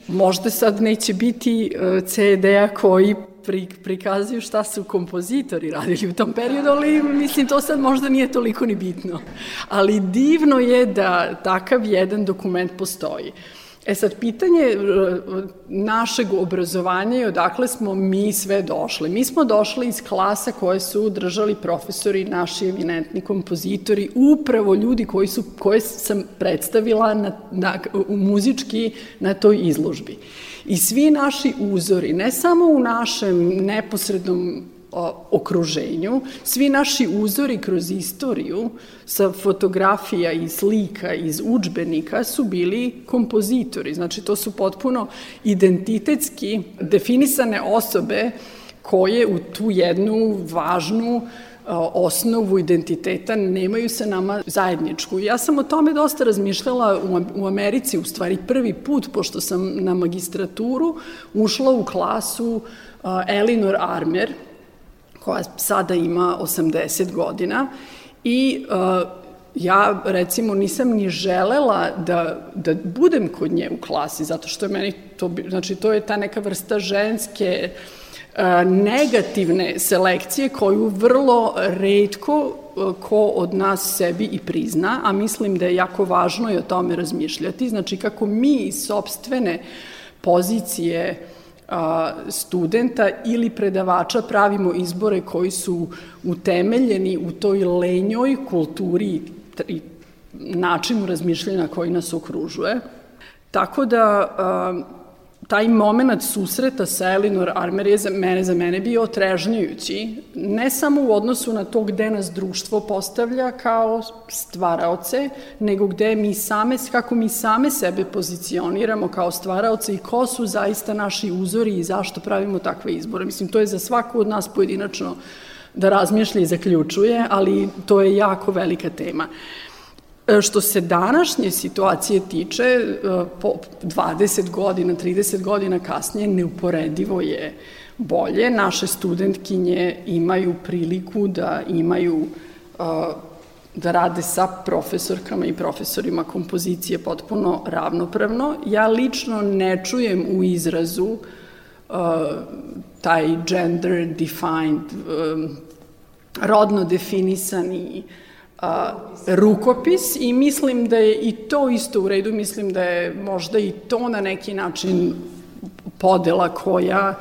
možda sad neće biti e, CD-a koji pri, prikazuju šta su kompozitori radili u tom periodu, ali mislim to sad možda nije toliko ni bitno. Ali divno je da takav jedan dokument postoji. E sad, pitanje e, našeg obrazovanja i odakle smo mi sve došli. Mi smo došli iz klasa koje su držali profesori, naši eminentni kompozitori, upravo ljudi koji su, koje sam predstavila na, na, u muzički na toj izložbi. I svi naši uzori, ne samo u našem neposrednom okruženju, svi naši uzori kroz istoriju sa fotografija i slika iz učbenika su bili kompozitori. Znači, to su potpuno identitetski definisane osobe koje u tu jednu važnu osnovu identiteta nemaju sa nama zajedničku. Ja sam o tome dosta razmišljala u Americi, u stvari prvi put, pošto sam na magistraturu ušla u klasu Elinor Armer, koja sada ima 80 godina i uh, ja recimo nisam ni želela da, da budem kod nje u klasi, zato što je meni to, znači to je ta neka vrsta ženske uh, negativne selekcije koju vrlo redko uh, ko od nas sebi i prizna, a mislim da je jako važno i o tome razmišljati. Znači kako mi iz sobstvene pozicije studenta ili predavača pravimo izbore koji su utemeljeni u toj lenjoj kulturi i načinu razmišljanja koji nas okružuje. Tako da taj moment susreta sa Elinor Armer je za mene, za mene bio otrežnjujući, ne samo u odnosu na to gde nas društvo postavlja kao stvaraoce, nego gde mi same, kako mi same sebe pozicioniramo kao stvaraoce i ko su zaista naši uzori i zašto pravimo takve izbore. Mislim, to je za svaku od nas pojedinačno da razmišlja i zaključuje, ali to je jako velika tema. Uh, što se današnje situacije tiče, e, po 20 godina, 30 godina kasnije, neuporedivo je bolje. Naše studentkinje imaju priliku da imaju e, da rade sa profesorkama i profesorima kompozicije potpuno ravnopravno. Ja lično ne čujem u izrazu taj gender defined, rodno definisani uh, a, rukopis i mislim da je i to isto u redu, mislim da je možda i to na neki način podela koja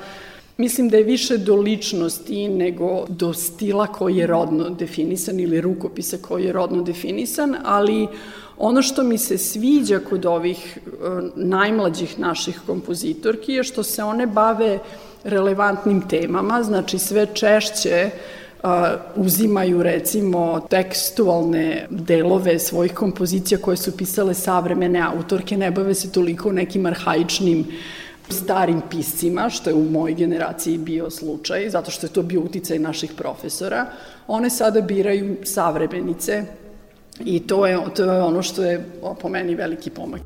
Mislim da je više do ličnosti nego do stila koji je rodno definisan ili rukopisa koji je rodno definisan, ali ono što mi se sviđa kod ovih e, najmlađih naših kompozitorki je što se one bave relevantnim temama, znači sve češće uzimaju recimo tekstualne delove svojih kompozicija koje su pisale savremene autorke, ne bave se toliko nekim arhaičnim starim piscima, što je u mojoj generaciji bio slučaj, zato što je to bio uticaj naših profesora. One sada biraju savremenice i to je, to je ono što je po meni veliki pomak.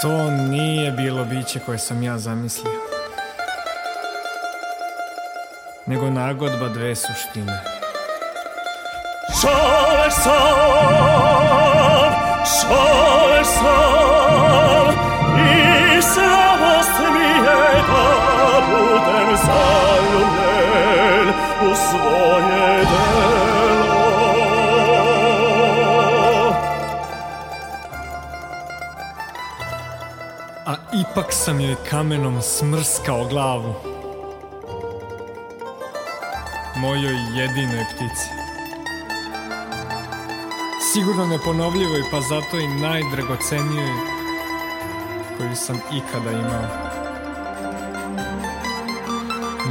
To nije bilo biće koje sam ja zamislio nego nagodba dve suštine. Šale sam, šale sam, i slavost mi je da budem zaljubljen u svoje delo. A ipak sam joj kamenom smrskao glavu mojoj jedinoj ptici. Sigurno neponovljivoj, pa zato i najdragocenijoj koju sam ikada imao.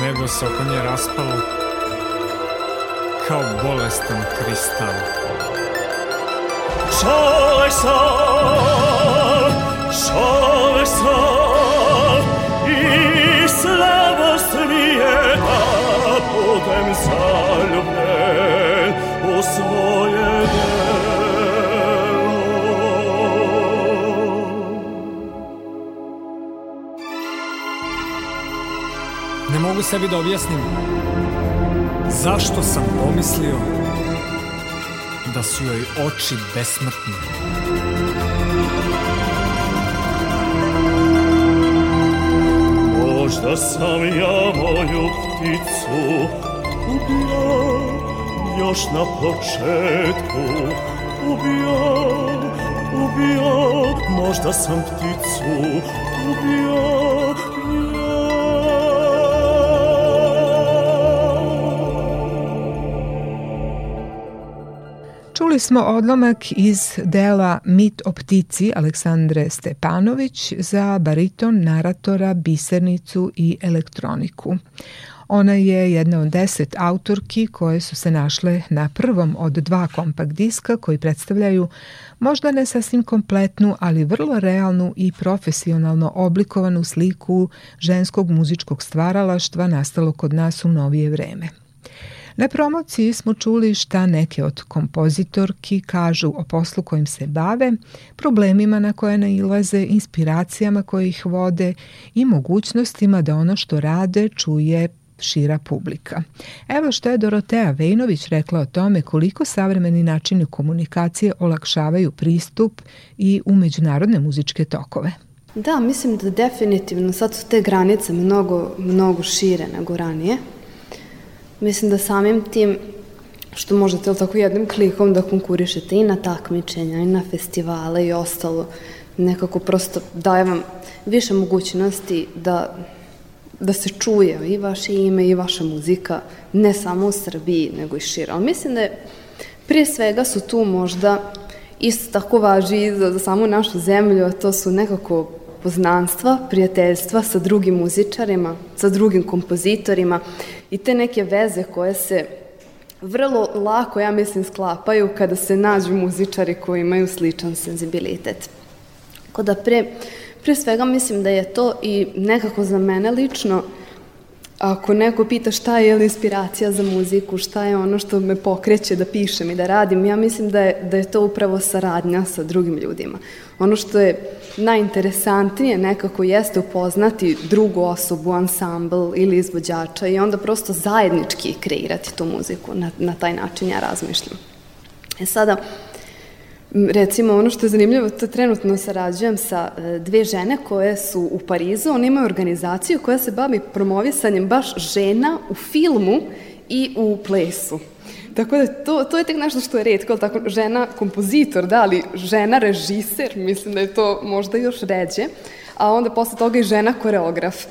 Nebo se oko nje raspalo kao bolestan kristal. Šale sam, šale sam i slavost mi je da mogu sebi da objasnim zašto sam pomislio da su joj oči besmrtne. Možda sam ja moju pticu ubio još na početku ubio, ubio, možda sam pticu ubio Čuli smo odlomak iz dela Mit o ptici Aleksandre Stepanović za bariton, naratora, bisernicu i elektroniku. Ona je jedna od deset autorki koje su se našle na prvom od dva kompakt diska koji predstavljaju možda ne sasvim kompletnu, ali vrlo realnu i profesionalno oblikovanu sliku ženskog muzičkog stvaralaštva nastalo kod nas u novije vreme. Na promociji smo čuli šta neke od kompozitorki kažu o poslu kojim se bave, problemima na koje nailaze, inspiracijama koje ih vode i mogućnostima da ono što rade čuje šira publika. Evo što je Dorotea Vejnović rekla o tome koliko savremeni načini komunikacije olakšavaju pristup i u međunarodne muzičke tokove. Da, mislim da definitivno sad su te granice mnogo, mnogo šire nego ranije. Mislim da samim tim što možete tako jednim klikom da konkurišete i na takmičenja i na festivale i ostalo, nekako prosto daje vam više mogućnosti da, da se čuje i vaše ime i vaša muzika, ne samo u Srbiji, nego i šira. Ali mislim da je, prije svega su tu možda isto tako važi za, za samu našu zemlju, a to su nekako poznanstva, prijateljstva sa drugim muzičarima, sa drugim kompozitorima i te neke veze koje se vrlo lako, ja mislim, sklapaju kada se nađu muzičari koji imaju sličan senzibilitet. Tako da pre, pre svega mislim da je to i nekako za mene lično Ako neko pita šta je inspiracija za muziku, šta je ono što me pokreće da pišem i da radim, ja mislim da je, da je to upravo saradnja sa drugim ljudima. Ono što je najinteresantnije nekako jeste upoznati drugu osobu, ansambl ili izvođača i onda prosto zajednički kreirati tu muziku. Na, na taj način ja razmišljam. E sada, Recimo, ono što je zanimljivo, to trenutno sarađujem sa e, dve žene koje su u Parizu. One imaju organizaciju koja se bavi promovisanjem baš žena u filmu i u plesu. Tako da to, to je tek nešto što je redko, tako žena kompozitor, da, ali žena režiser, mislim da je to možda još ređe, a onda posle toga i žena koreograf.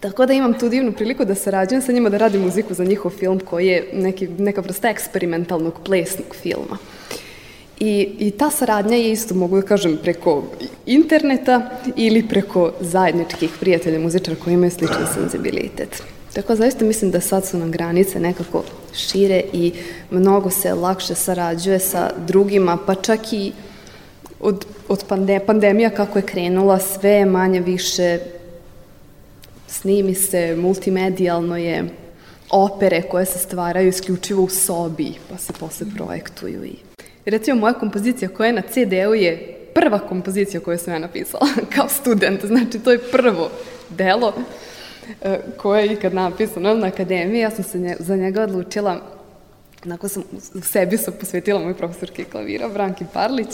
Tako da imam tu divnu priliku da sarađujem sa njima, da radim muziku za njihov film koji je neki, neka vrsta eksperimentalnog plesnog filma. I, I ta saradnja je isto, mogu da kažem, preko interneta ili preko zajedničkih prijatelja muzičara koji imaju sličan senzibilitet. Tako zaista mislim da sad su nam granice nekako šire i mnogo se lakše sarađuje sa drugima, pa čak i od, od pande, pandemija kako je krenula, sve manje više snimi se, multimedijalno je, opere koje se stvaraju isključivo u sobi, pa se posle projektuju i Recimo, moja kompozicija koja je na CD-u je prva kompozicija koju sam ja napisala kao student. Znači, to je prvo delo e, koje je ikad napisano na akademiji. Ja sam se za njega odlučila Onako sam u sebi sam posvetila moj profesorki klavira, Branki Parlić,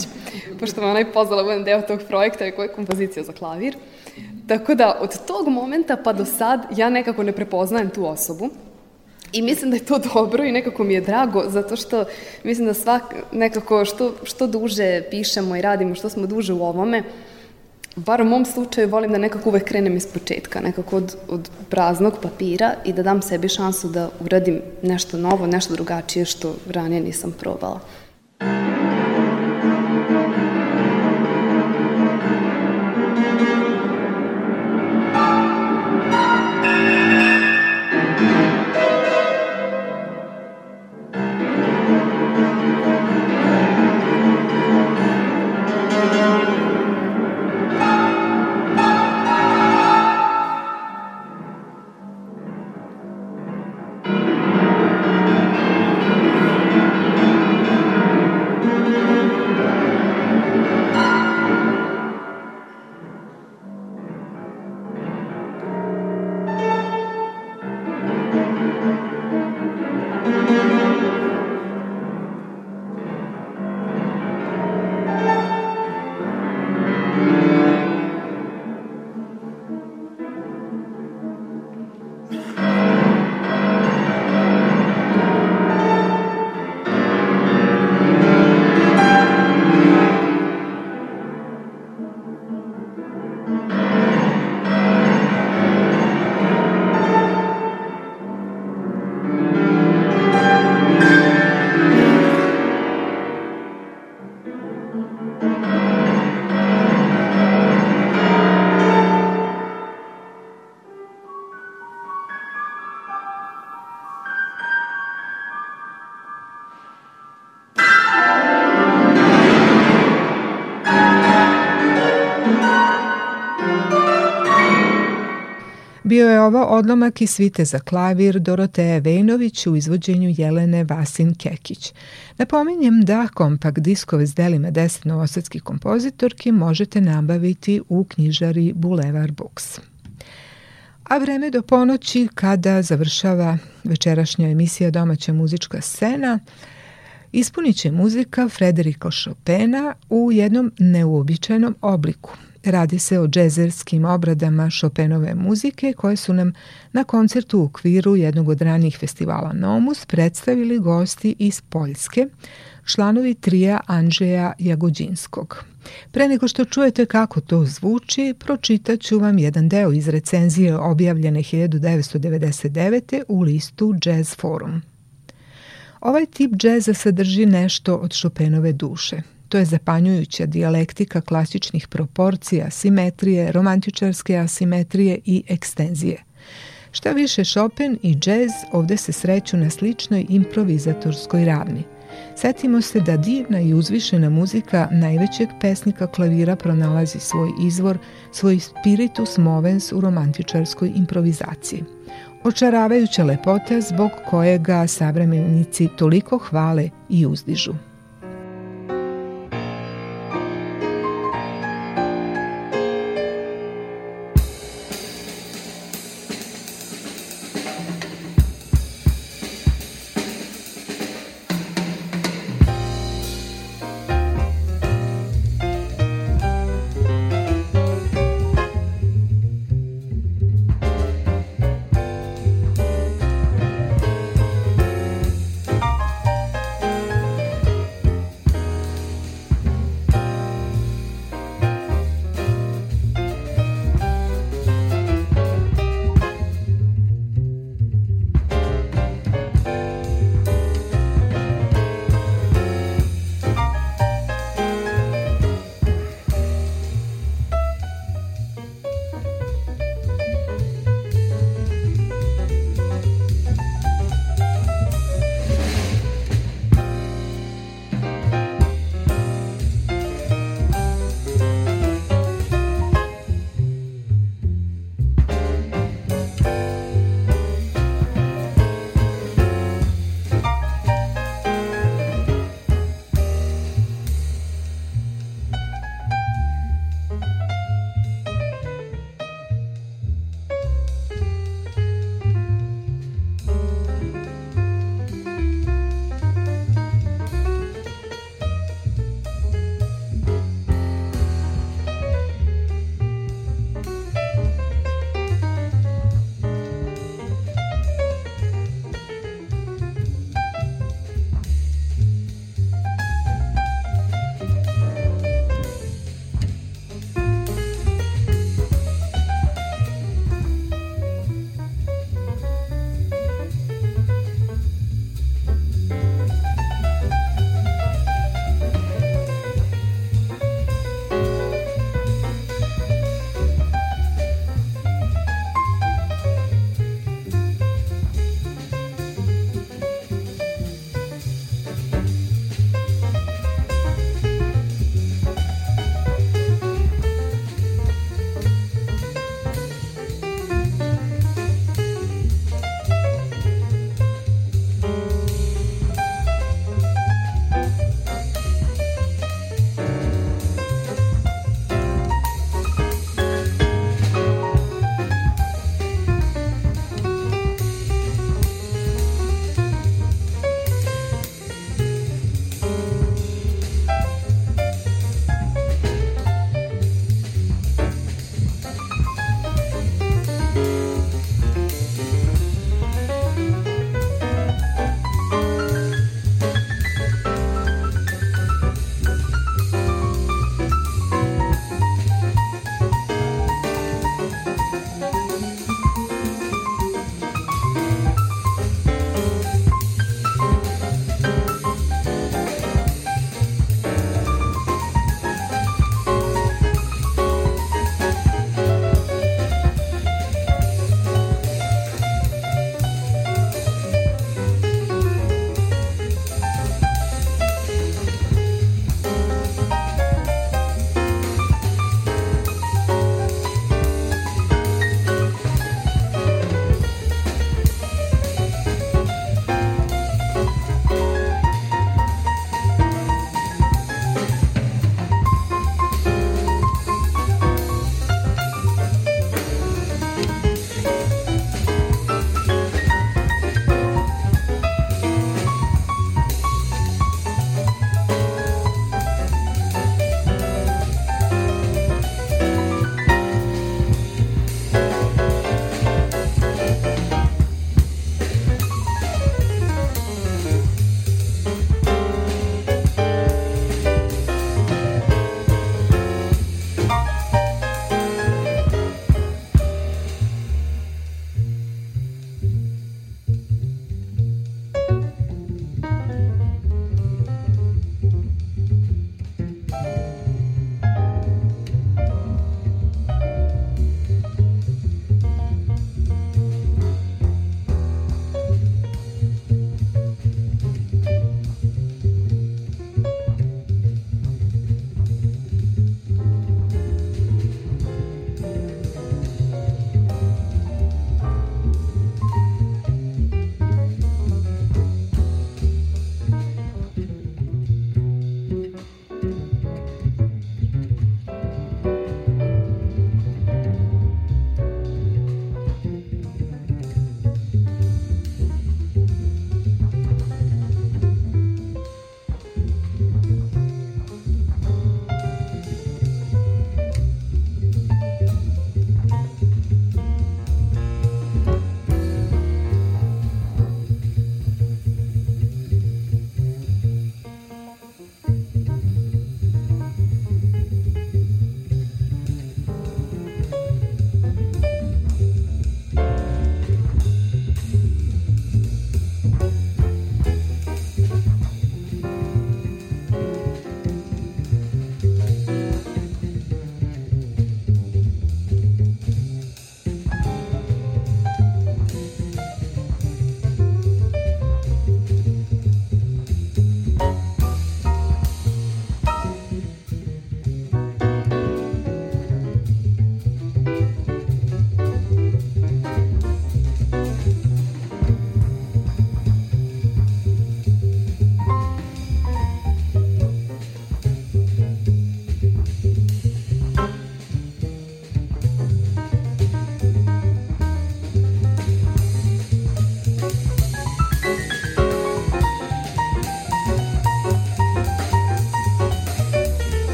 pošto me ona je pozvala budem deo tog projekta koja je kompozicija za klavir. Tako da, od tog momenta pa do sad, ja nekako ne prepoznajem tu osobu. I mislim da je to dobro i nekako mi je drago, zato što mislim da svak, nekako što, što duže pišemo i radimo, što smo duže u ovome, bar u mom slučaju volim da nekako uvek krenem iz početka, nekako od, od praznog papira i da dam sebi šansu da uradim nešto novo, nešto drugačije što ranije nisam probala. Bio je ovo odlomak iz svite za klavir Doroteja Vejnović u izvođenju Jelene Vasin Kekić. Napominjem da kompakt diskove s delima deset novosadskih kompozitorki možete nabaviti u knjižari Boulevard Books. A vreme do ponoći kada završava večerašnja emisija Domaća muzička scena, ispunit će muzika Frederika Chopina u jednom neuobičajenom obliku – Radi se o džezerskim obradama Chopinove muzike koje su nam na koncertu u okviru jednog od ranijih festivala Nomus predstavili gosti iz Poljske, članovi trija Andžeja Jagođinskog. Pre nego što čujete kako to zvuči, pročitat ću vam jedan deo iz recenzije objavljene 1999. u listu Jazz Forum. Ovaj tip džeza sadrži nešto od Chopinove duše – To je zapanjujuća dijalektika klasičnih proporcija, simetrije, romantičarske asimetrije i ekstenzije. Šta više, Chopin i jazz ovde se sreću na sličnoj improvizatorskoj ravni. Setimo se da divna i uzvišena muzika najvećeg pesnika klavira pronalazi svoj izvor, svoj spiritus movens u romantičarskoj improvizaciji. Očaravajuća lepota zbog kojega savremenici toliko hvale i uzdižu.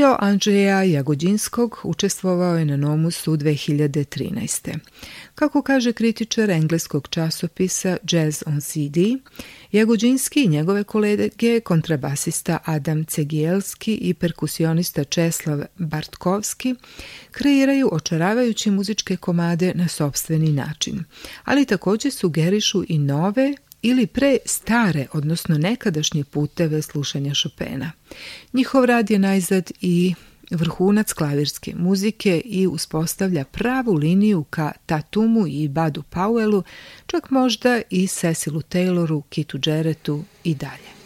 Trio Andrzeja Jagodinskog učestvovao je na Nomusu 2013. Kako kaže kritičar engleskog časopisa Jazz on CD, Jagodinski i njegove kolege, kontrabasista Adam Cegielski i perkusionista Česlav Bartkovski, kreiraju očaravajuće muzičke komade na sobstveni način, ali takođe sugerišu i nove ili pre stare, odnosno nekadašnje puteve slušanja Chopina. Njihov rad je najzad i vrhunac klavirske muzike i uspostavlja pravu liniju ka Tatumu i Badu Powellu, čak možda i Cecilu Tayloru, Kitu Jarrettu i dalje.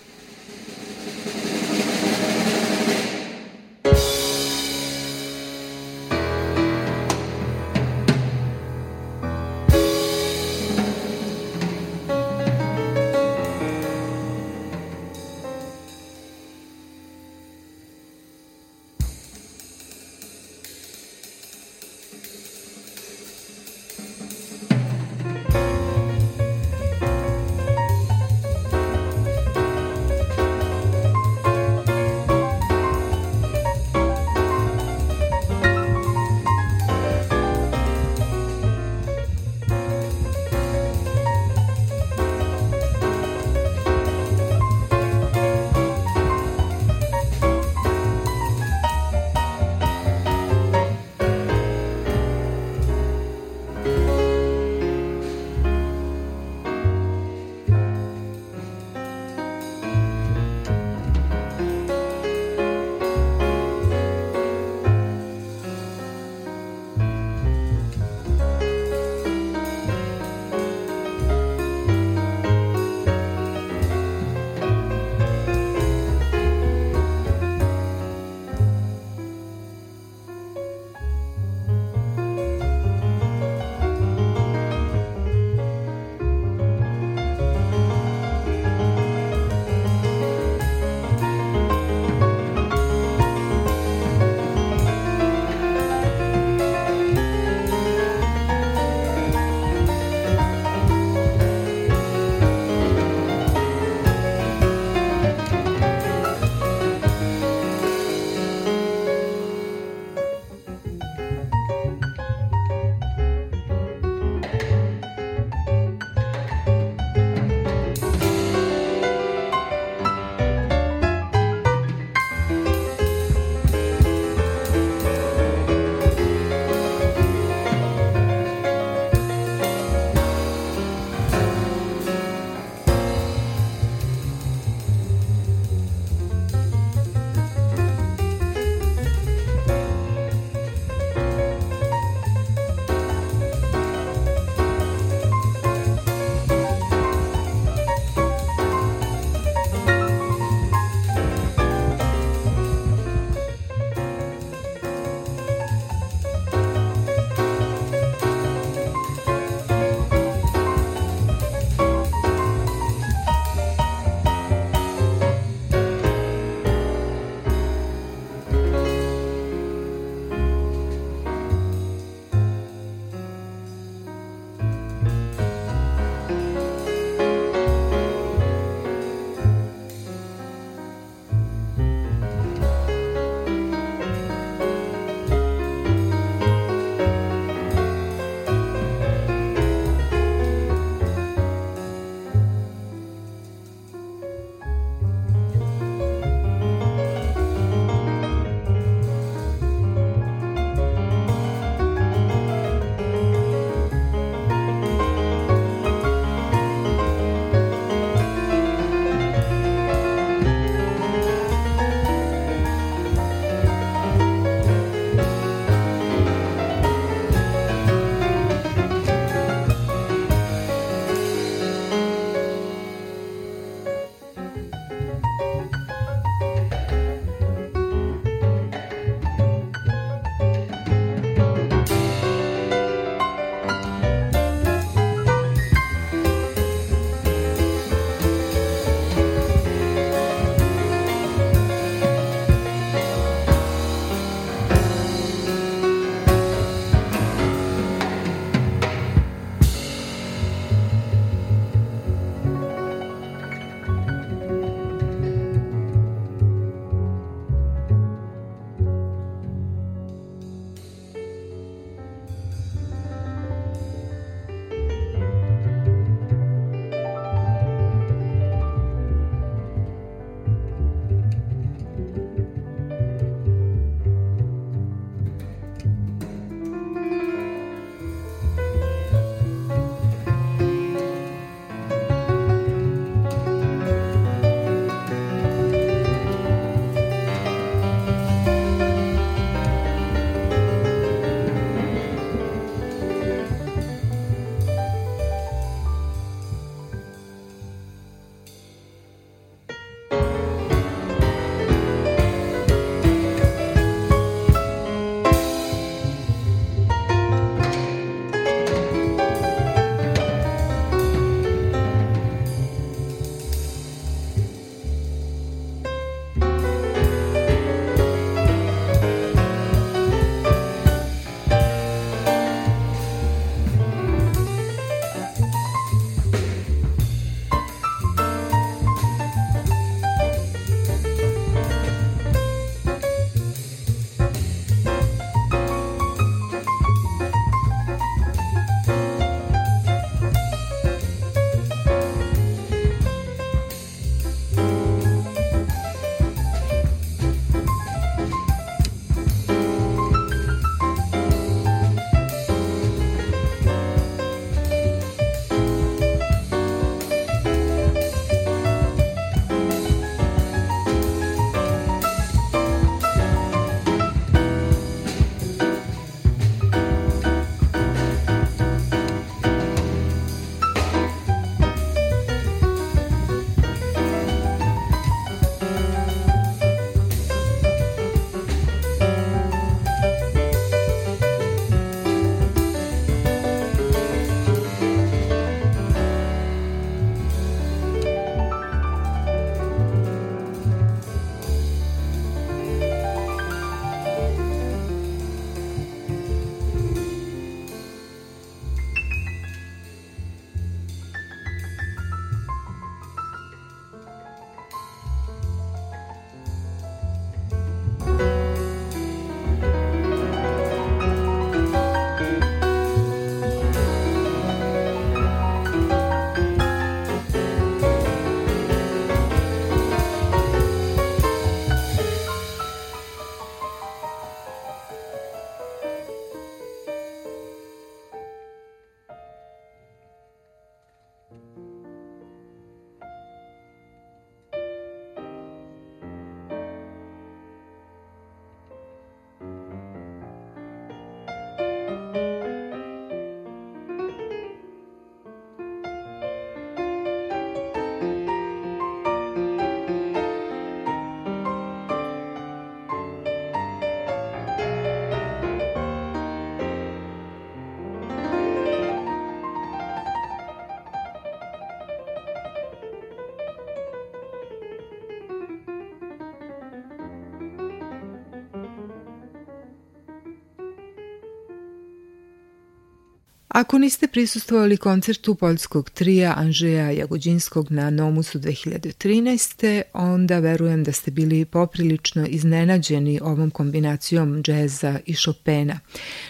Ako niste prisustvovali koncertu poljskog trija Anžeja Jagođinskog na Nomusu 2013. onda verujem da ste bili poprilično iznenađeni ovom kombinacijom džeza i Chopina.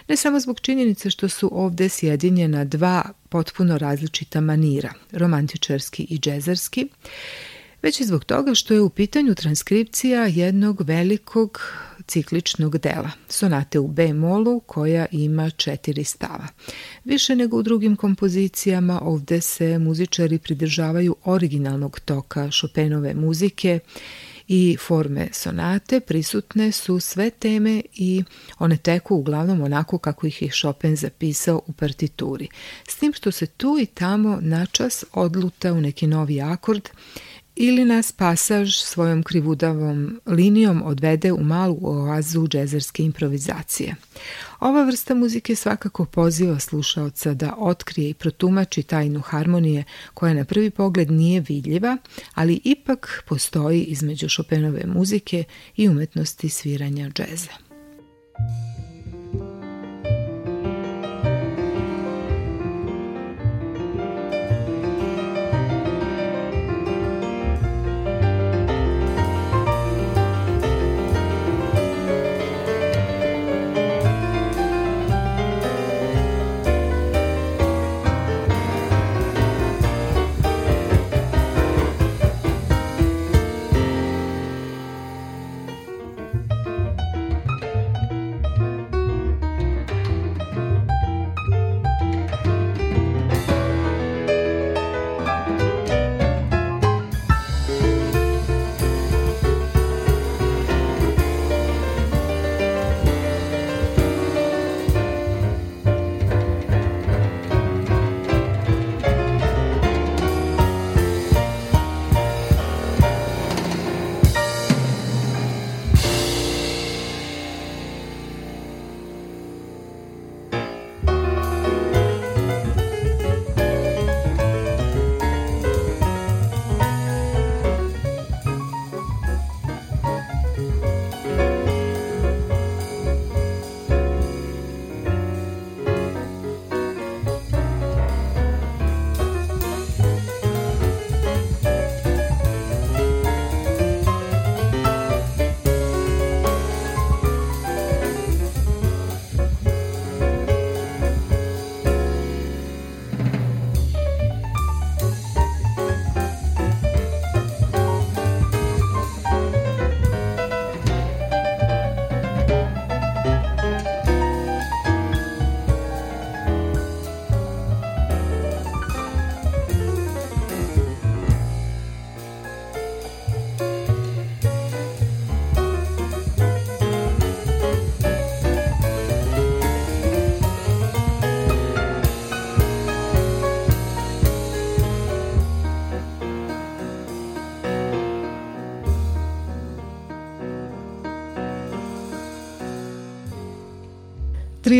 Ne samo zbog činjenice što su ovde sjedinjena dva potpuno različita manira, romantičarski i džezarski, već i zbog toga što je u pitanju transkripcija jednog velikog cikličnog dela, sonate u B-molu koja ima četiri stava. Više nego u drugim kompozicijama ovde se muzičari pridržavaju originalnog toka Chopinove muzike i forme sonate prisutne su sve teme i one teku uglavnom onako kako ih je Chopin zapisao u partituri. S tim što se tu i tamo načas odluta u neki novi akord ili nas pasaž svojom krivudavom linijom odvede u malu oazu džezerske improvizacije. Ova vrsta muzike svakako poziva slušaoca da otkrije i protumači tajnu harmonije koja na prvi pogled nije vidljiva, ali ipak postoji između Chopinove muzike i umetnosti sviranja džeza.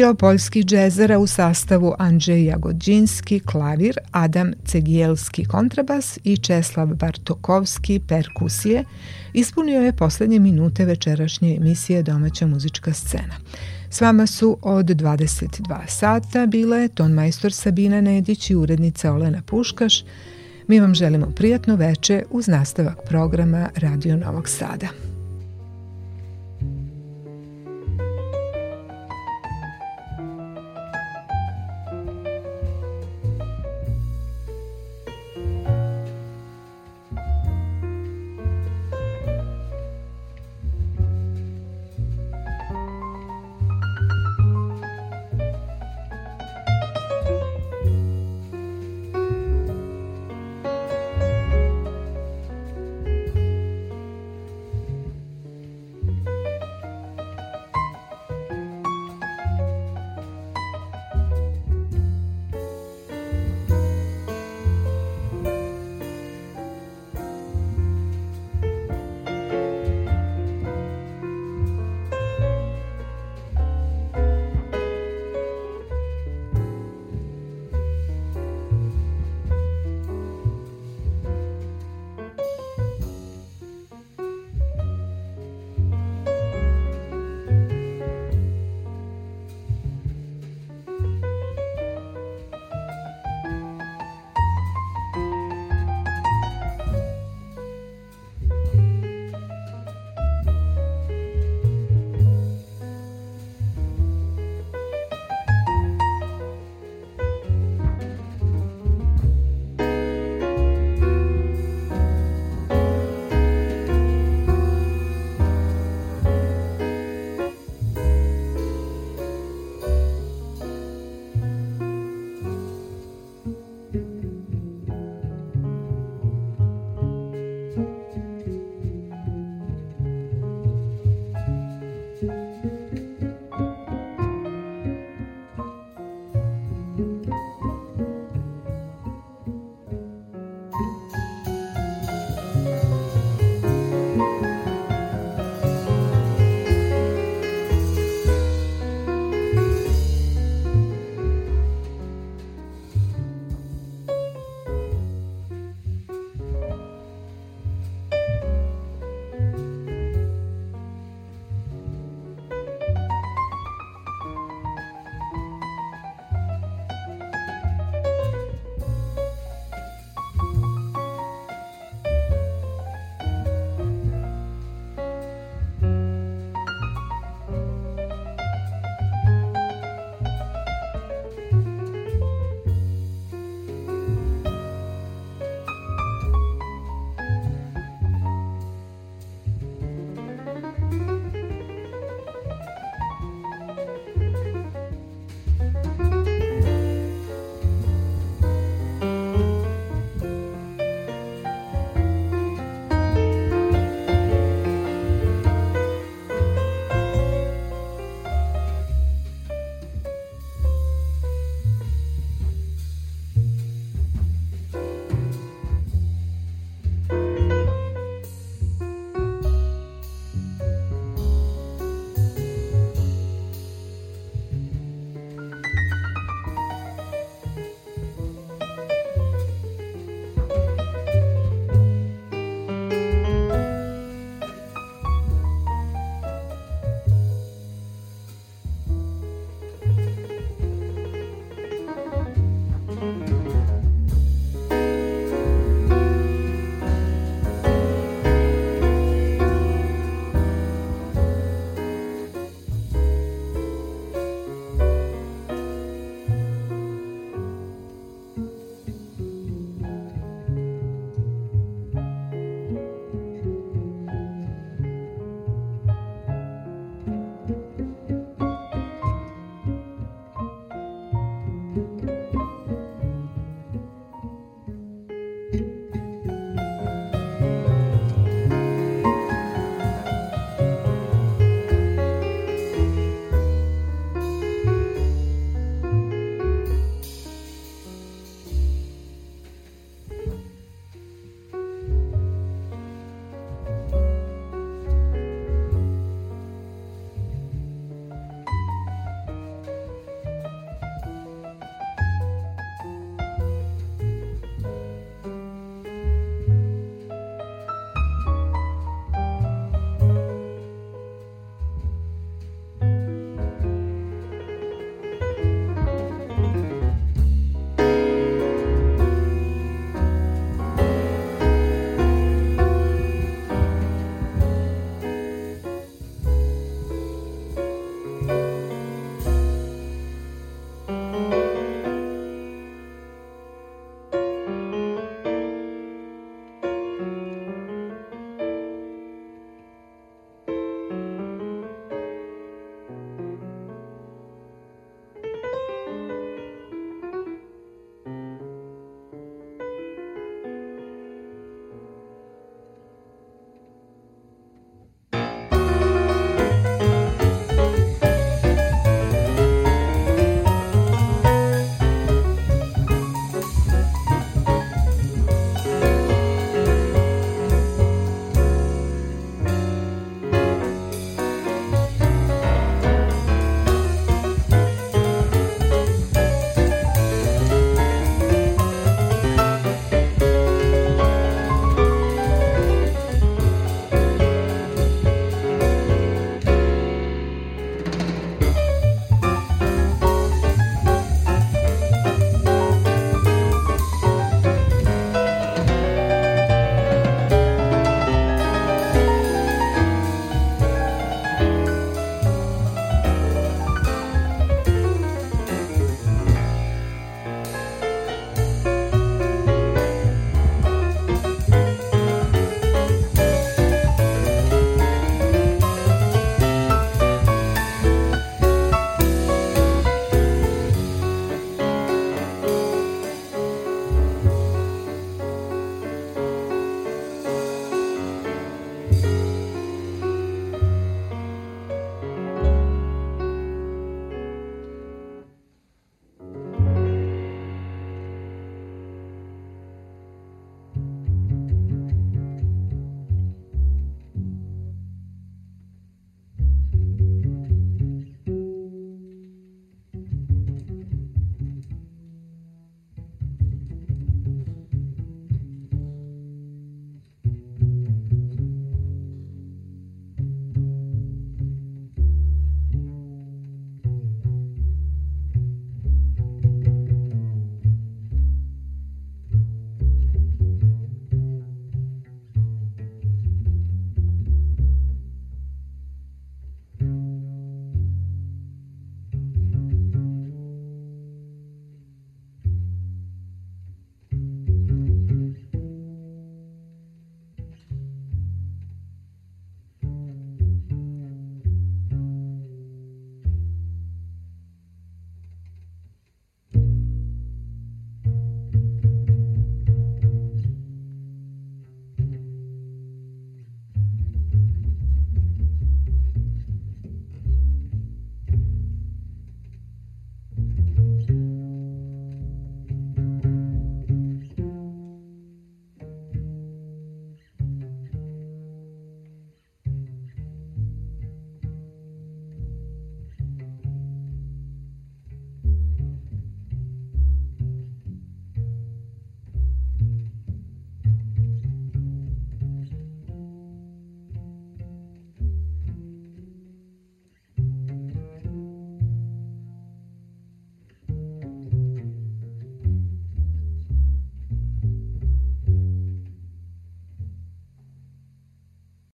Trio poljskih džezera u sastavu Andrzej Jagodzinski, klavir, Adam Cegielski, kontrabas i Česlav Bartokovski, perkusije, ispunio je poslednje minute večerašnje emisije Domaća muzička scena. S vama su od 22 sata bile ton majstor Sabina Nedić i urednica Olena Puškaš. Mi vam želimo prijatno veče uz nastavak programa Radio Novog Sada.